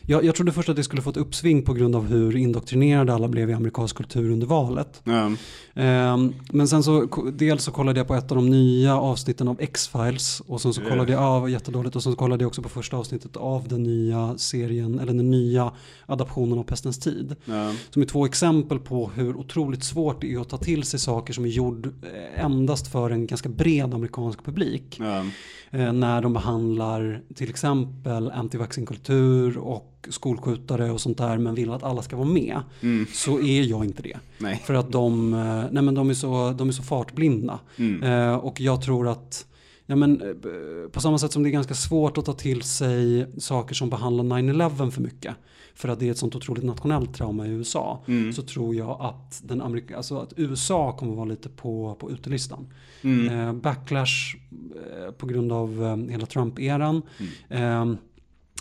jag, jag trodde först att det skulle få ett uppsving på grund av hur indoktrinerade alla blev i amerikansk kultur under valet. Ja. Ehm, men sen så, dels så kollade jag på ett av de nya avsnitten av X-Files och sen så kollade jag, ja, var jättedåligt, och sen så kollade jag också på första avsnittet av den nya serien, eller den nya adaptionen av Pestens tid. Ja. Som är två exempel på hur otroligt svårt det är att ta till sig saker som är gjord eh, endast för en ganska bred amerikansk publik. Ja. Eh, när de behandlar till exempel antivaccinkultur och skolskjutare och sånt där men vill att alla ska vara med. Mm. Så är jag inte det. Nej. För att de, eh, nej men de, är, så, de är så fartblinda. Mm. Eh, och jag tror att Ja, men, eh, på samma sätt som det är ganska svårt att ta till sig saker som behandlar 9-11 för mycket. För att det är ett sånt otroligt nationellt trauma i USA. Mm. Så tror jag att, den Amerika, alltså att USA kommer vara lite på, på utelistan. Mm. Eh, backlash eh, på grund av eh, hela Trump-eran. Eh,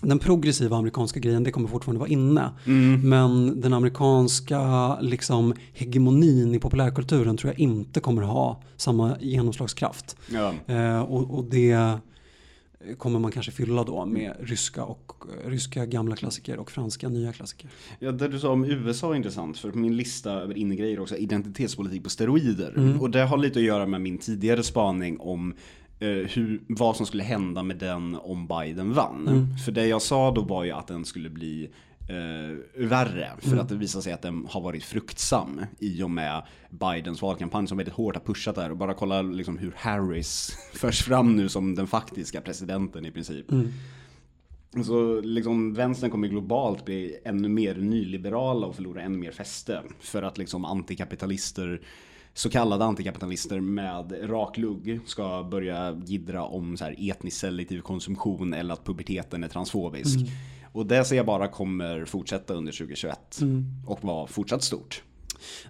den progressiva amerikanska grejen, det kommer fortfarande vara inne. Mm. Men den amerikanska liksom, hegemonin i populärkulturen tror jag inte kommer ha samma genomslagskraft. Ja. Eh, och, och det kommer man kanske fylla då med ryska, och, ryska gamla klassiker och franska nya klassiker. Ja, det du sa om USA är intressant, för min lista över innegrejer också identitetspolitik på steroider. Och det har lite att göra med min tidigare spaning om hur, vad som skulle hända med den om Biden vann. För det jag sa då var ju att den skulle bli eh, värre, för att det visar sig att den har varit fruktsam i och med Bidens valkampanj som väldigt hårt har pushat där. Och bara kolla liksom hur Harris förs fram nu som den faktiska presidenten i princip. Så liksom vänstern kommer globalt bli ännu mer nyliberala och förlora ännu mer fäste. För att liksom antikapitalister, så kallade antikapitalister med rak lugg ska börja gidra om så här etnisk selektiv konsumtion eller att puberteten är transfobisk. Och det ser jag bara kommer fortsätta under 2021 och vara fortsatt stort.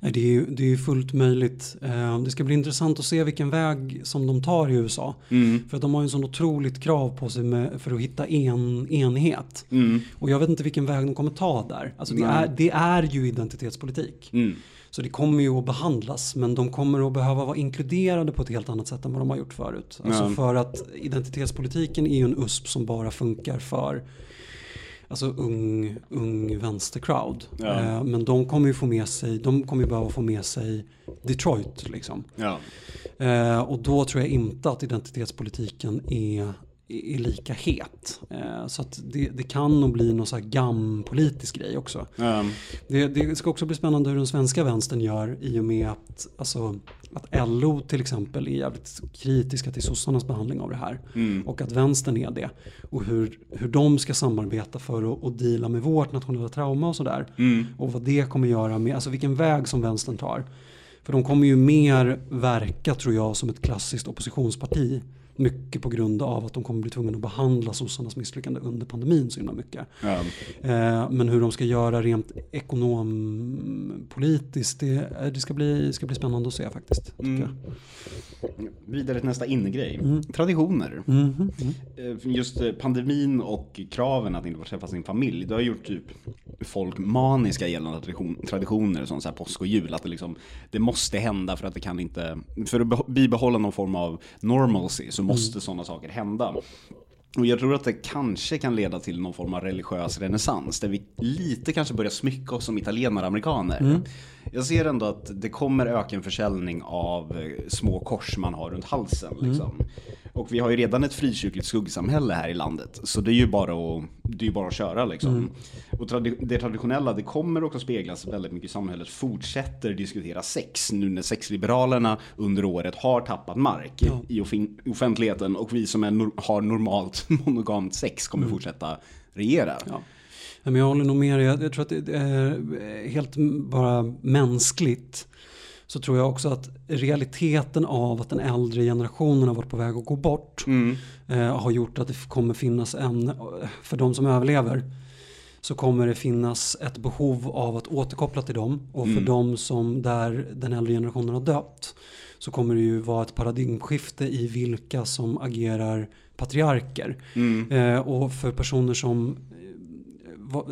Det är ju det är ju fullt möjligt. Eh, Det ska bli intressant att se vilken väg som de tar i USA. För att de har ju en sån otroligt krav på sig med, för att hitta en, enighet. Och jag vet inte vilken väg de kommer ta där. Alltså det, är, det är ju identitetspolitik. Mm. Så det kommer ju att behandlas men de kommer att behöva vara inkluderade på ett helt annat sätt än vad de har gjort förut. Alltså för att identitetspolitiken är ju en USP som bara funkar för alltså ung, ung vänstercrowd. Ja. Eh, men de kommer ju få med sig, de kommer ju behöva få med sig Detroit liksom. Ja. Eh, och då tror jag inte att identitetspolitiken är, är lika het. Eh, så att det, det kan nog bli någon så här gampolitisk grej också. Ja. Det, det ska också bli spännande hur den svenska vänstern gör i och med att, alltså, att LO till exempel är jävligt kritiska till sossarnas behandling av det här. Mm. Och att vänstern är det. Och hur, hur de ska samarbeta för att, att deala med vårt nationella trauma och sådär. Mm. Och vad det kommer göra med, alltså vilken väg som vänstern tar. För de kommer ju mer verka tror jag som ett klassiskt oppositionsparti. Mycket på grund av att de kommer bli tvungna att behandla sossarnas misslyckande under pandemin så himla mycket. Ja. Eh, men hur de ska göra rent ekonompolitiskt, det, eh, det ska, bli, ska bli spännande att se faktiskt. Mm. jag. Vidare till nästa innegrej. Mm. Traditioner. Mm. Just pandemin och kraven att inte få träffa sin familj, det har gjort typ folk maniska gällande tradition, traditioner som så här påsk och jul. Att det, liksom, det måste hända för att det kan inte, för att beh- bibehålla någon form av normalcy så måste sådana saker hända. Och jag tror att det kanske kan leda till någon form av religiös renässans där vi lite kanske börjar smycka oss som italienare och amerikaner. Jag ser ändå att det kommer öka en försäljning av eh, små kors man har runt halsen. Liksom. Och vi har ju redan ett frikyrkligt skuggsamhälle här i landet. Så det är ju bara att, det är bara att köra liksom. Mm. Och tradi- det traditionella, det kommer också speglas väldigt mycket i samhället. Fortsätter diskutera sex nu när sexliberalerna under året har tappat mark Ja. i offentligheten. Och vi som är har normalt monogamt sex kommer fortsätta regera. Mm. Ja. Men jag håller nog med dig. Jag, tror att det är helt m- bara mänskligt. Så tror jag också att realiteten av att den äldre generationen har varit på väg att gå bort Mm. eh, har gjort att det kommer finnas en, för de som överlever, så kommer det finnas ett behov av att återkoppla till dem. Och för Mm. de som där den äldre generationen har dött så kommer det ju vara ett paradigmskifte i vilka som agerar patriarker. Mm. Eh, och för personer som eh,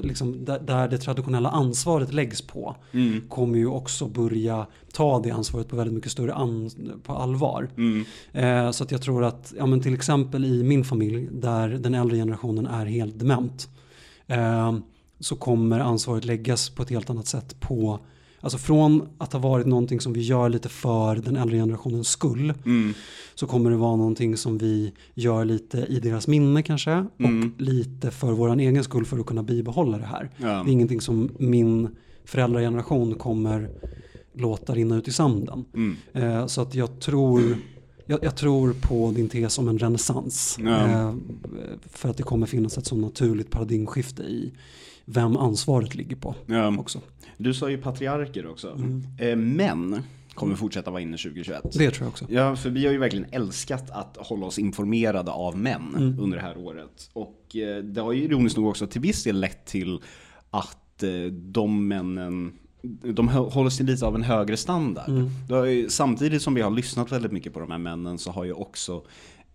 liksom, där, det traditionella ansvaret läggs på Mm. kommer ju också börja ta det ansvaret på väldigt mycket större an, på allvar. Mm. Eh, så att jag tror att, ja men till exempel i min familj där den äldre generationen är helt dement. Eh, så kommer ansvaret läggas på ett helt annat sätt på, alltså från att ha varit någonting som vi gör lite för den äldre generationens skull. Mm. Så kommer det vara någonting som vi gör lite i deras minne kanske. Mm. Och lite för vår egen skull för att kunna bibehålla det här. Ja. Det är ingenting som min föräldrageneration kommer låta rinna ut i sanden. Mm. Eh, så att jag tror, jag, jag tror på din tes om en renässans. Ja. Eh, för att det kommer finnas ett så naturligt paradigmskifte i vem ansvaret ligger på Ja. också. Du sa ju patriarker också. Mm. Eh, män kommer fortsätta vara inne 2021. Det tror jag också. Ja, för vi har ju verkligen älskat att hålla oss informerade av män Mm. under det här året. Och eh, det har ju ironiskt nog också till viss del lett till att eh, de männen de hå- håller sig lite av en högre standard. Mm. Ju, samtidigt som vi har lyssnat väldigt mycket på de här männen så har ju också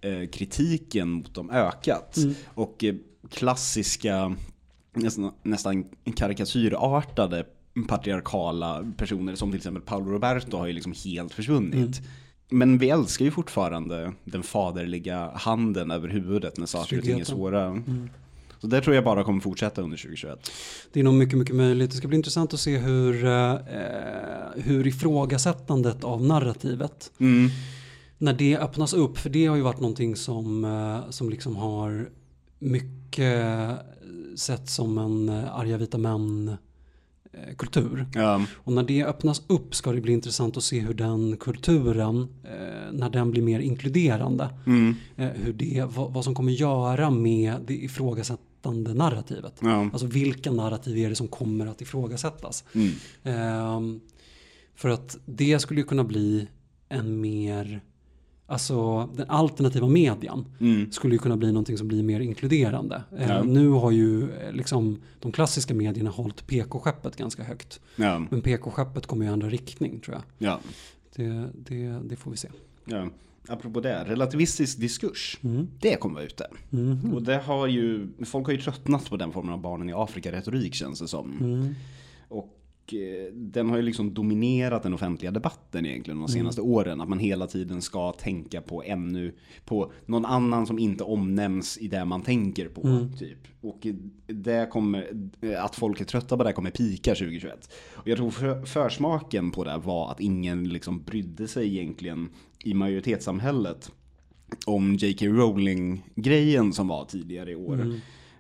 eh, kritiken mot dem ökat. Mm. Och eh, klassiska, nästan, nästan karikatyrartade patriarkala personer som till exempel Paolo Roberto har ju liksom helt försvunnit. Mm. Men vi älskar ju fortfarande den faderliga handen över huvudet när saker och ting är svåra. Mm. Så det tror jag bara kommer fortsätta under 2021. Det är nog mycket, mycket möjligt. Det ska bli intressant att se hur, eh, hur ifrågasättandet av narrativet, Mm. när det öppnas upp, för det har ju varit någonting som, eh, som liksom har mycket sett som en eh, arga vita män eh, kultur. Ja. Och när det öppnas upp ska det bli intressant att se hur den kulturen, eh, när den blir mer inkluderande, Mm. hur det, vad, som kommer göra med det ifrågasättande narrativet. Ja. Alltså vilka narrativ är det som kommer att ifrågasättas? Mm. Ehm, för att det skulle kunna bli en mer, alltså den alternativa median Mm. skulle ju kunna bli någonting som blir mer inkluderande. Eh, Ja. Nu har ju eh, liksom de klassiska medierna hållit PK-skeppet ganska högt. Ja. Men PK-skeppet kommer ju ändra riktning tror jag. Ja. Det, det, det får vi se. ja. Apropå det, relativistisk diskurs. Mm. Det kommer vara ute. Mhm. Och det har ju, folk har ju tröttnat på den formen av barnen i Afrika-retorik känns det som. Mm. Eh, den har ju liksom dominerat den offentliga debatten egentligen de senaste åren. Att man hela tiden ska tänka på ännu, på någon annan som inte omnämns i det man tänker på. Mm. Typ. Och det kommer, att folk är trötta på det kommer pika 2021. Och jag tror för, försmaken på det var att ingen liksom brydde sig egentligen i majoritetssamhället om J.K. Rowling-grejen som var tidigare i år. Mm.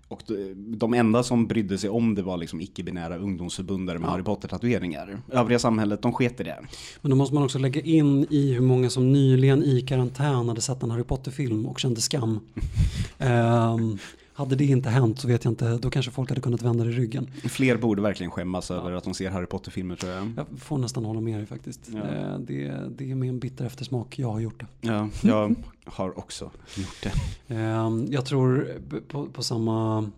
Och de, enda som brydde sig om det var liksom icke-binära ungdomsförbundare med Ja. Harry Potter-tatueringar. Övriga samhället, de sket i det. Men då måste man också lägga in i hur många som nyligen i karantän hade sett en Harry Potter-film och kände skam. Ehm, hade det inte hänt så vet jag inte, då kanske folk hade kunnat vända det i ryggen. Fler borde verkligen skämmas över att de ser Harry Potter-filmer tror jag. Jag får nästan hålla med dig faktiskt. Ja. Eh, Det, det är med en bitter eftersmak jag har gjort det. Ja, jag har också gjort det. Ehm, Jag tror på, på samma,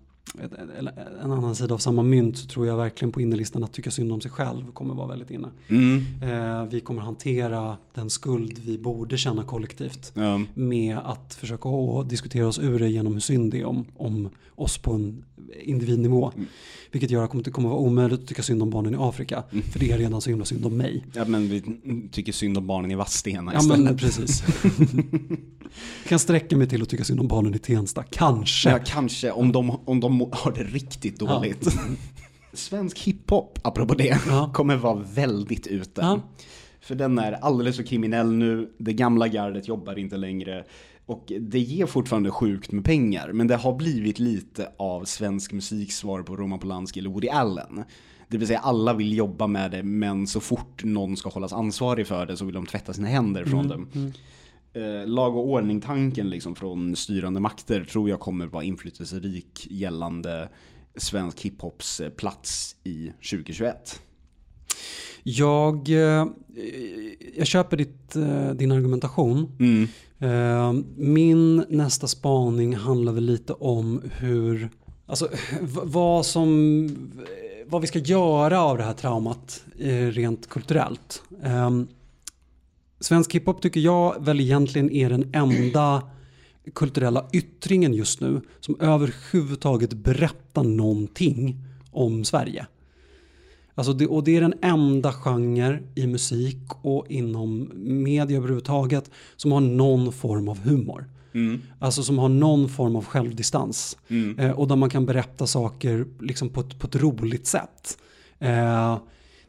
en annan sida av samma mynt så tror jag verkligen på innerlistan att tycka synd om sig själv kommer vara väldigt inne. Mm. Eh, Vi kommer hantera den skuld vi borde känna kollektivt Ja. med att försöka diskutera oss ur det genom hur synd det är om, om oss på en individnivå. Vilket gör att det kommer vara omöjligt att tycka synd om barnen i Afrika. Mm. För det är redan så himla synd om mig. ja, men vi tycker synd om barnen i Vadstena Ja istället. men precis. Jag kan sträcka mig till att tycka synd om barnen i Tensta. Kanske. Ja, kanske om de, om de har det riktigt dåligt. Svensk hiphop, apropå det, Ja. kommer vara väldigt ute. Ja. För den är alldeles för kriminell nu, det gamla gardet jobbar inte längre. Och det ger fortfarande sjukt med pengar, men det har blivit lite av svensk musiks svar på Roman Polanski eller Woody Allen. Det vill säga alla vill jobba med det, men så fort någon ska hållas ansvarig för det så vill de tvätta sina händer från det. Eh, lag och ordning-tanken liksom från styrande makter tror jag kommer vara inflytelserik gällande svensk hiphops eh, plats i 2021. Jag, eh, jag köper ditt, eh, din argumentation. Mm. Eh, Min nästa spaning handlar väl lite om hur, alltså vad som, vad vi ska göra av det här traumat rent kulturellt. Eh, Svensk hiphop tycker jag väl egentligen är den enda kulturella yttringen just nu som överhuvudtaget berättar någonting om Sverige. Alltså det, och det är den enda genre i musik och inom media överhuvudtaget som har någon form av humor. Mm. Alltså som har någon form av självdistans. Mm. Eh, och där man kan berätta saker liksom på, ett, på ett roligt sätt. Eh,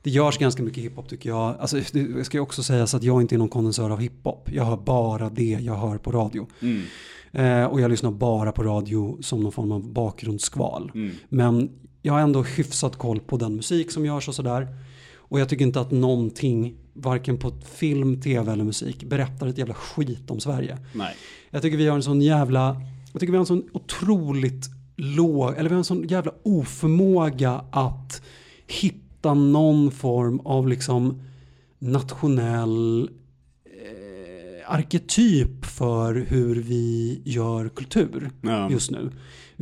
det görs ganska mycket hiphop tycker jag. Alltså, det ska ju också sägas att jag inte är någon kondensör av hiphop. Jag hör bara det jag hör på radio. Mm. Eh, och jag lyssnar bara på radio som någon form av bakgrundsskval. Mm. Men jag har ändå hyfsat koll på den musik som görs och sådär. Och jag tycker inte att någonting, varken på film, tv eller musik, berättar ett jävla skit om Sverige. Nej. Jag tycker vi har en sån jävla, jag tycker vi har en sån otroligt låg, eller vi har en sån jävla oförmåga att hitta någon form av liksom nationell eh, arketyp för hur vi gör kultur Ja. just nu.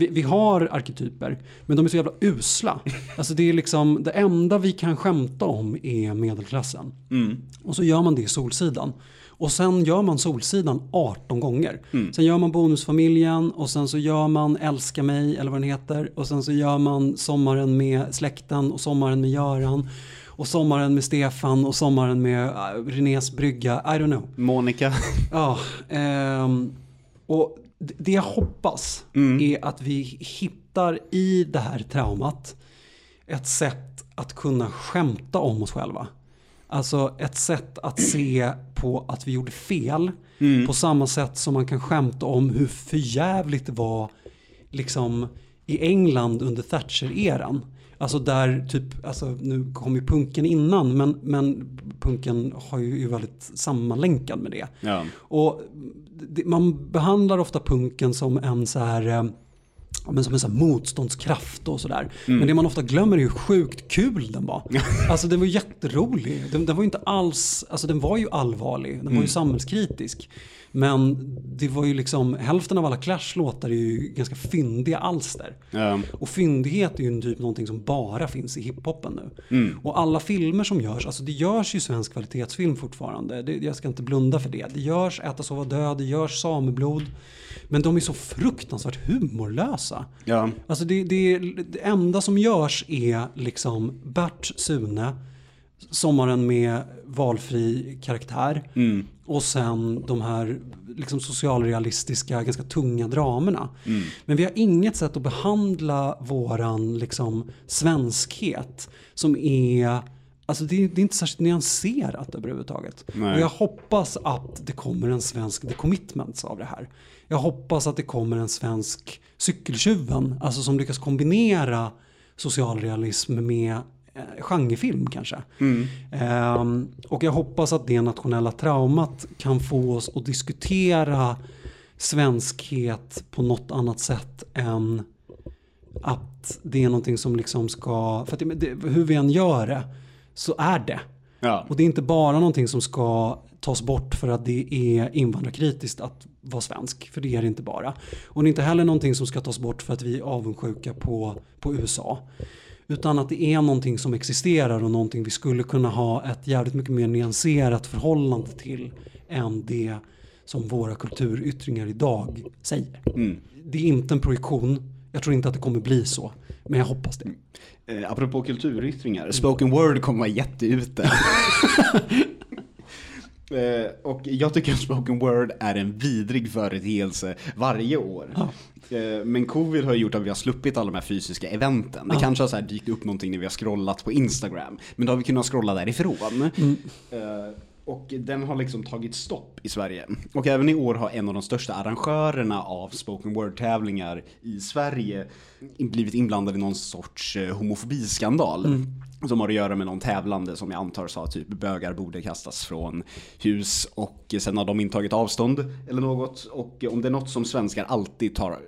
Vi, vi har arketyper, men de är så jävla usla. Alltså det är liksom, det enda vi kan skämta om är medelklassen. Mm. Och så gör man det i Solsidan. Och sen gör man Solsidan 18 gånger. Mm. Sen gör man Bonusfamiljen och sen så gör man Älska mig eller vad den heter. Och sen så gör man Sommaren med släkten och Sommaren med Göran. Och Sommaren med Stefan och Sommaren med äh, Renés brygga. I don't know. Monica. Ja, ehm, och det- jag hoppas Mm. är att vi hittar i det här traumat ett sätt att kunna skämta om oss själva. Alltså ett sätt att se på att vi gjorde fel Mm. på samma sätt som man kan skämta om hur förjävligt det var liksom i England under Thatcher-eran. Alltså där typ, alltså nu kom ju punken innan men, men punken har ju är väldigt sammanlänkad med det. Ja. Och det, man behandlar ofta punken som en så här eh, men som en sån motståndskraft och sådär. Men det man ofta glömmer är hur sjukt kul den var. Alltså den var jätterolig. Den, den var ju inte alls, alltså den var ju allvarlig. Den var ju samhällskritisk. Men det var ju liksom, hälften av alla Clash-låtar är ju ganska fyndiga alster. Ja. Och fyndighet är ju en typ någonting som bara finns i hiphopen nu. Mm. Och alla filmer som görs, alltså det görs ju svensk kvalitetsfilm fortfarande. Det, jag ska inte blunda för det. Det görs Äta, sova, dö, det görs Sameblod. Men de är så fruktansvärt humorlösa. Ja. Alltså det, det, det enda som görs är liksom Bert Sune, Sommaren med valfri karaktär. Mm. Och sen de här liksom socialrealistiska, ganska tunga dramerna. Mm. Men vi har inget sätt att behandla våran liksom, svenskhet som är Alltså det, det är inte särskilt nyanserat överhuvudtaget. Nej. Och jag hoppas att det kommer en svensk The Commitments av det här. Jag hoppas att det kommer en svensk Cykeltjuven, alltså som lyckas kombinera socialrealism med genrefilm kanske. Mm. Ehm, och jag hoppas att det nationella traumat kan få oss att diskutera svenskhet på något annat sätt än att det är någonting som liksom ska, för att det, hur vi än gör det så är det. Ja. Och det är inte bara någonting som ska tas bort för att det är invandrarkritiskt att vara svensk, för det är det inte bara. Och det är inte heller någonting som ska tas bort för att vi är avundsjuka på, på USA. Utan att det är någonting som existerar och någonting vi skulle kunna ha ett jävligt mycket mer nyanserat förhållande till än det som våra kulturyttringar idag säger. Mm. Det är inte en projektion, jag tror inte att det kommer bli så, men jag hoppas det. Eh, apropå kulturyttringar, spoken word kommer vara jätteute. eh, och jag tycker att spoken word är en vidrig företeelse varje år. Ja. Eh, men covid har gjort att vi har sluppit alla de här fysiska eventen. Det kanske har så här dykt upp någonting när vi har scrollat på Instagram. Men då har vi kunnat scrolla därifrån. Mm. Eh, Och den har liksom tagit stopp i Sverige. Och även i år har en av de största arrangörerna av spoken word-tävlingar i Sverige blivit inblandad i någon sorts eh, homofobiskandal. Som har att göra med någon tävlande som jag antar sa typ bögar borde kastas från hus och sen har de intagit avstånd eller något. Och om det är något som svenskar alltid tar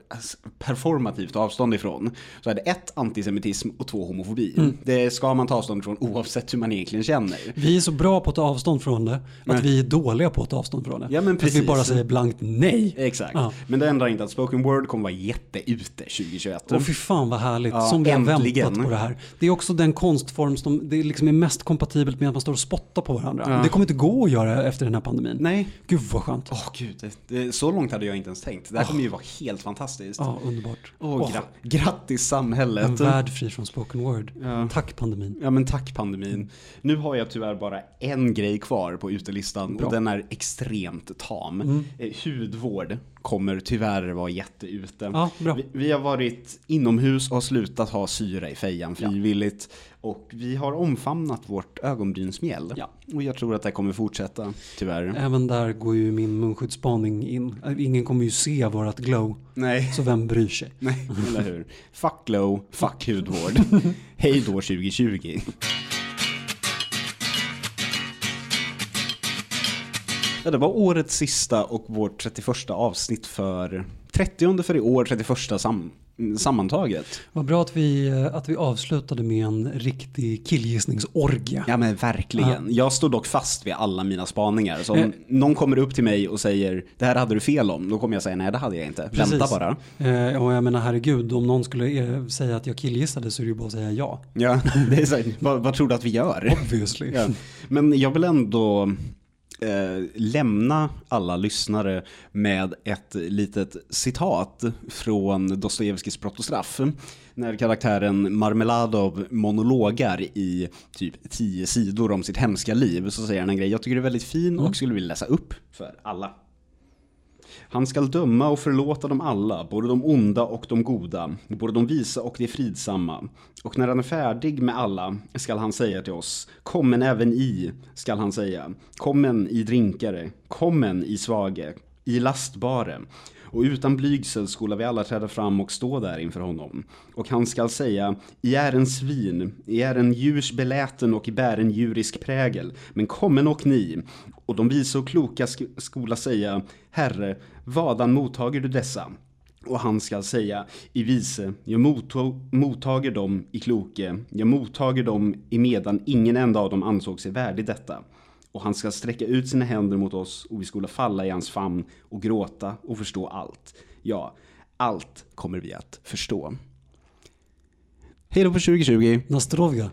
performativt avstånd ifrån så är det ett antisemitism och två homofobi. Det ska man ta avstånd ifrån oavsett hur man egentligen känner. Vi är så bra på att ta avstånd från det att vi är dåliga på att ta avstånd från det. Ja, men Att vi precis. bara säger blankt nej. Exakt. Ja. Men det ändrar inte att spoken word kommer vara jätteute 2021. Och fy fan vad härligt, Ja, som vi har äntligen. väntat på det här. Det är också den konstform som det liksom är mest kompatibelt med att man står och spottar på varandra. Det kommer inte gå att göra efter den här pandemin. Nej. Gud vad skönt. Åh gud, det, det, så långt hade jag inte ens tänkt. Det här kommer ju vara helt fantastiskt. Ja, underbart. Åh, gra- grattis samhället. en värld fri från spoken word. Ja. Tack pandemin. Ja men tack pandemin. Nu har jag tyvärr bara en grej kvar på utelistan Bra. och den är extremt tam. Eh, hudvård kommer tyvärr vara jätteute. Ja. Vi, vi har varit inomhus och har slutat ha syra i fejan frivilligt. Och vi har omfamnat vårt ögonbrynsmjäll. Ja. Och jag tror att det kommer fortsätta, tyvärr. Även där går ju min munskyddsspaning in. Ingen kommer ju se vårat glow. Nej. Så vem bryr sig? Nej, eller hur? Fuck glow, fuck hudvård. Hej då 2020. Ja, det var årets sista och vårt 31 avsnitt för 30 för i år, 31 sam sammantaget. Vad bra att vi, eh, att vi avslutade med en riktig killgissningsorgie. Ja men verkligen. Jag står dock fast vid alla mina spaningar. Så om Eh. någon kommer upp till mig och säger det här hade du fel om, då kommer jag säga nej det hade jag inte. Precis. Vänta bara. Eh, och jag menar herregud, om någon skulle eh, säga att jag killgissade så är det ju bara att säga ja. Ja, det är så vad, vad tror du att vi gör? Obviously. Ja. Men jag vill ändå eh, lämna alla lyssnare med ett litet citat från Dostojevskijs Brott och straff. När karaktären Marmeladov monologar i typ tio sidor om sitt hemska liv så säger han en grej jag tycker är väldigt fin och skulle vilja läsa upp för alla. Han skall döma och förlåta dem alla, både de onda och de goda, både de visa och de fridsamma. Och när han är färdig med alla skall han säga till oss, kommen även i, skall han säga, kommen i drinkare, kommen i svage, i lastbare. Och utan blygsel skola vi alla träda fram och stå där inför honom. Och han skall säga, I är en svin, I är en djurs beläten och i bär en djurisk prägel, men kommen och ni. Och de visa och kloka sk- skola säga, Herre, vadan mottager du dessa? Och han skall säga i vise, jag mottager dem i kloke, jag mottager dem i medan ingen enda av dem ansåg sig värdig detta. Och han ska sträcka ut sina händer mot oss och vi skola falla i hans famn och gråta och förstå allt. Ja, allt kommer vi att förstå. Hej då på 2020! Nastrovga.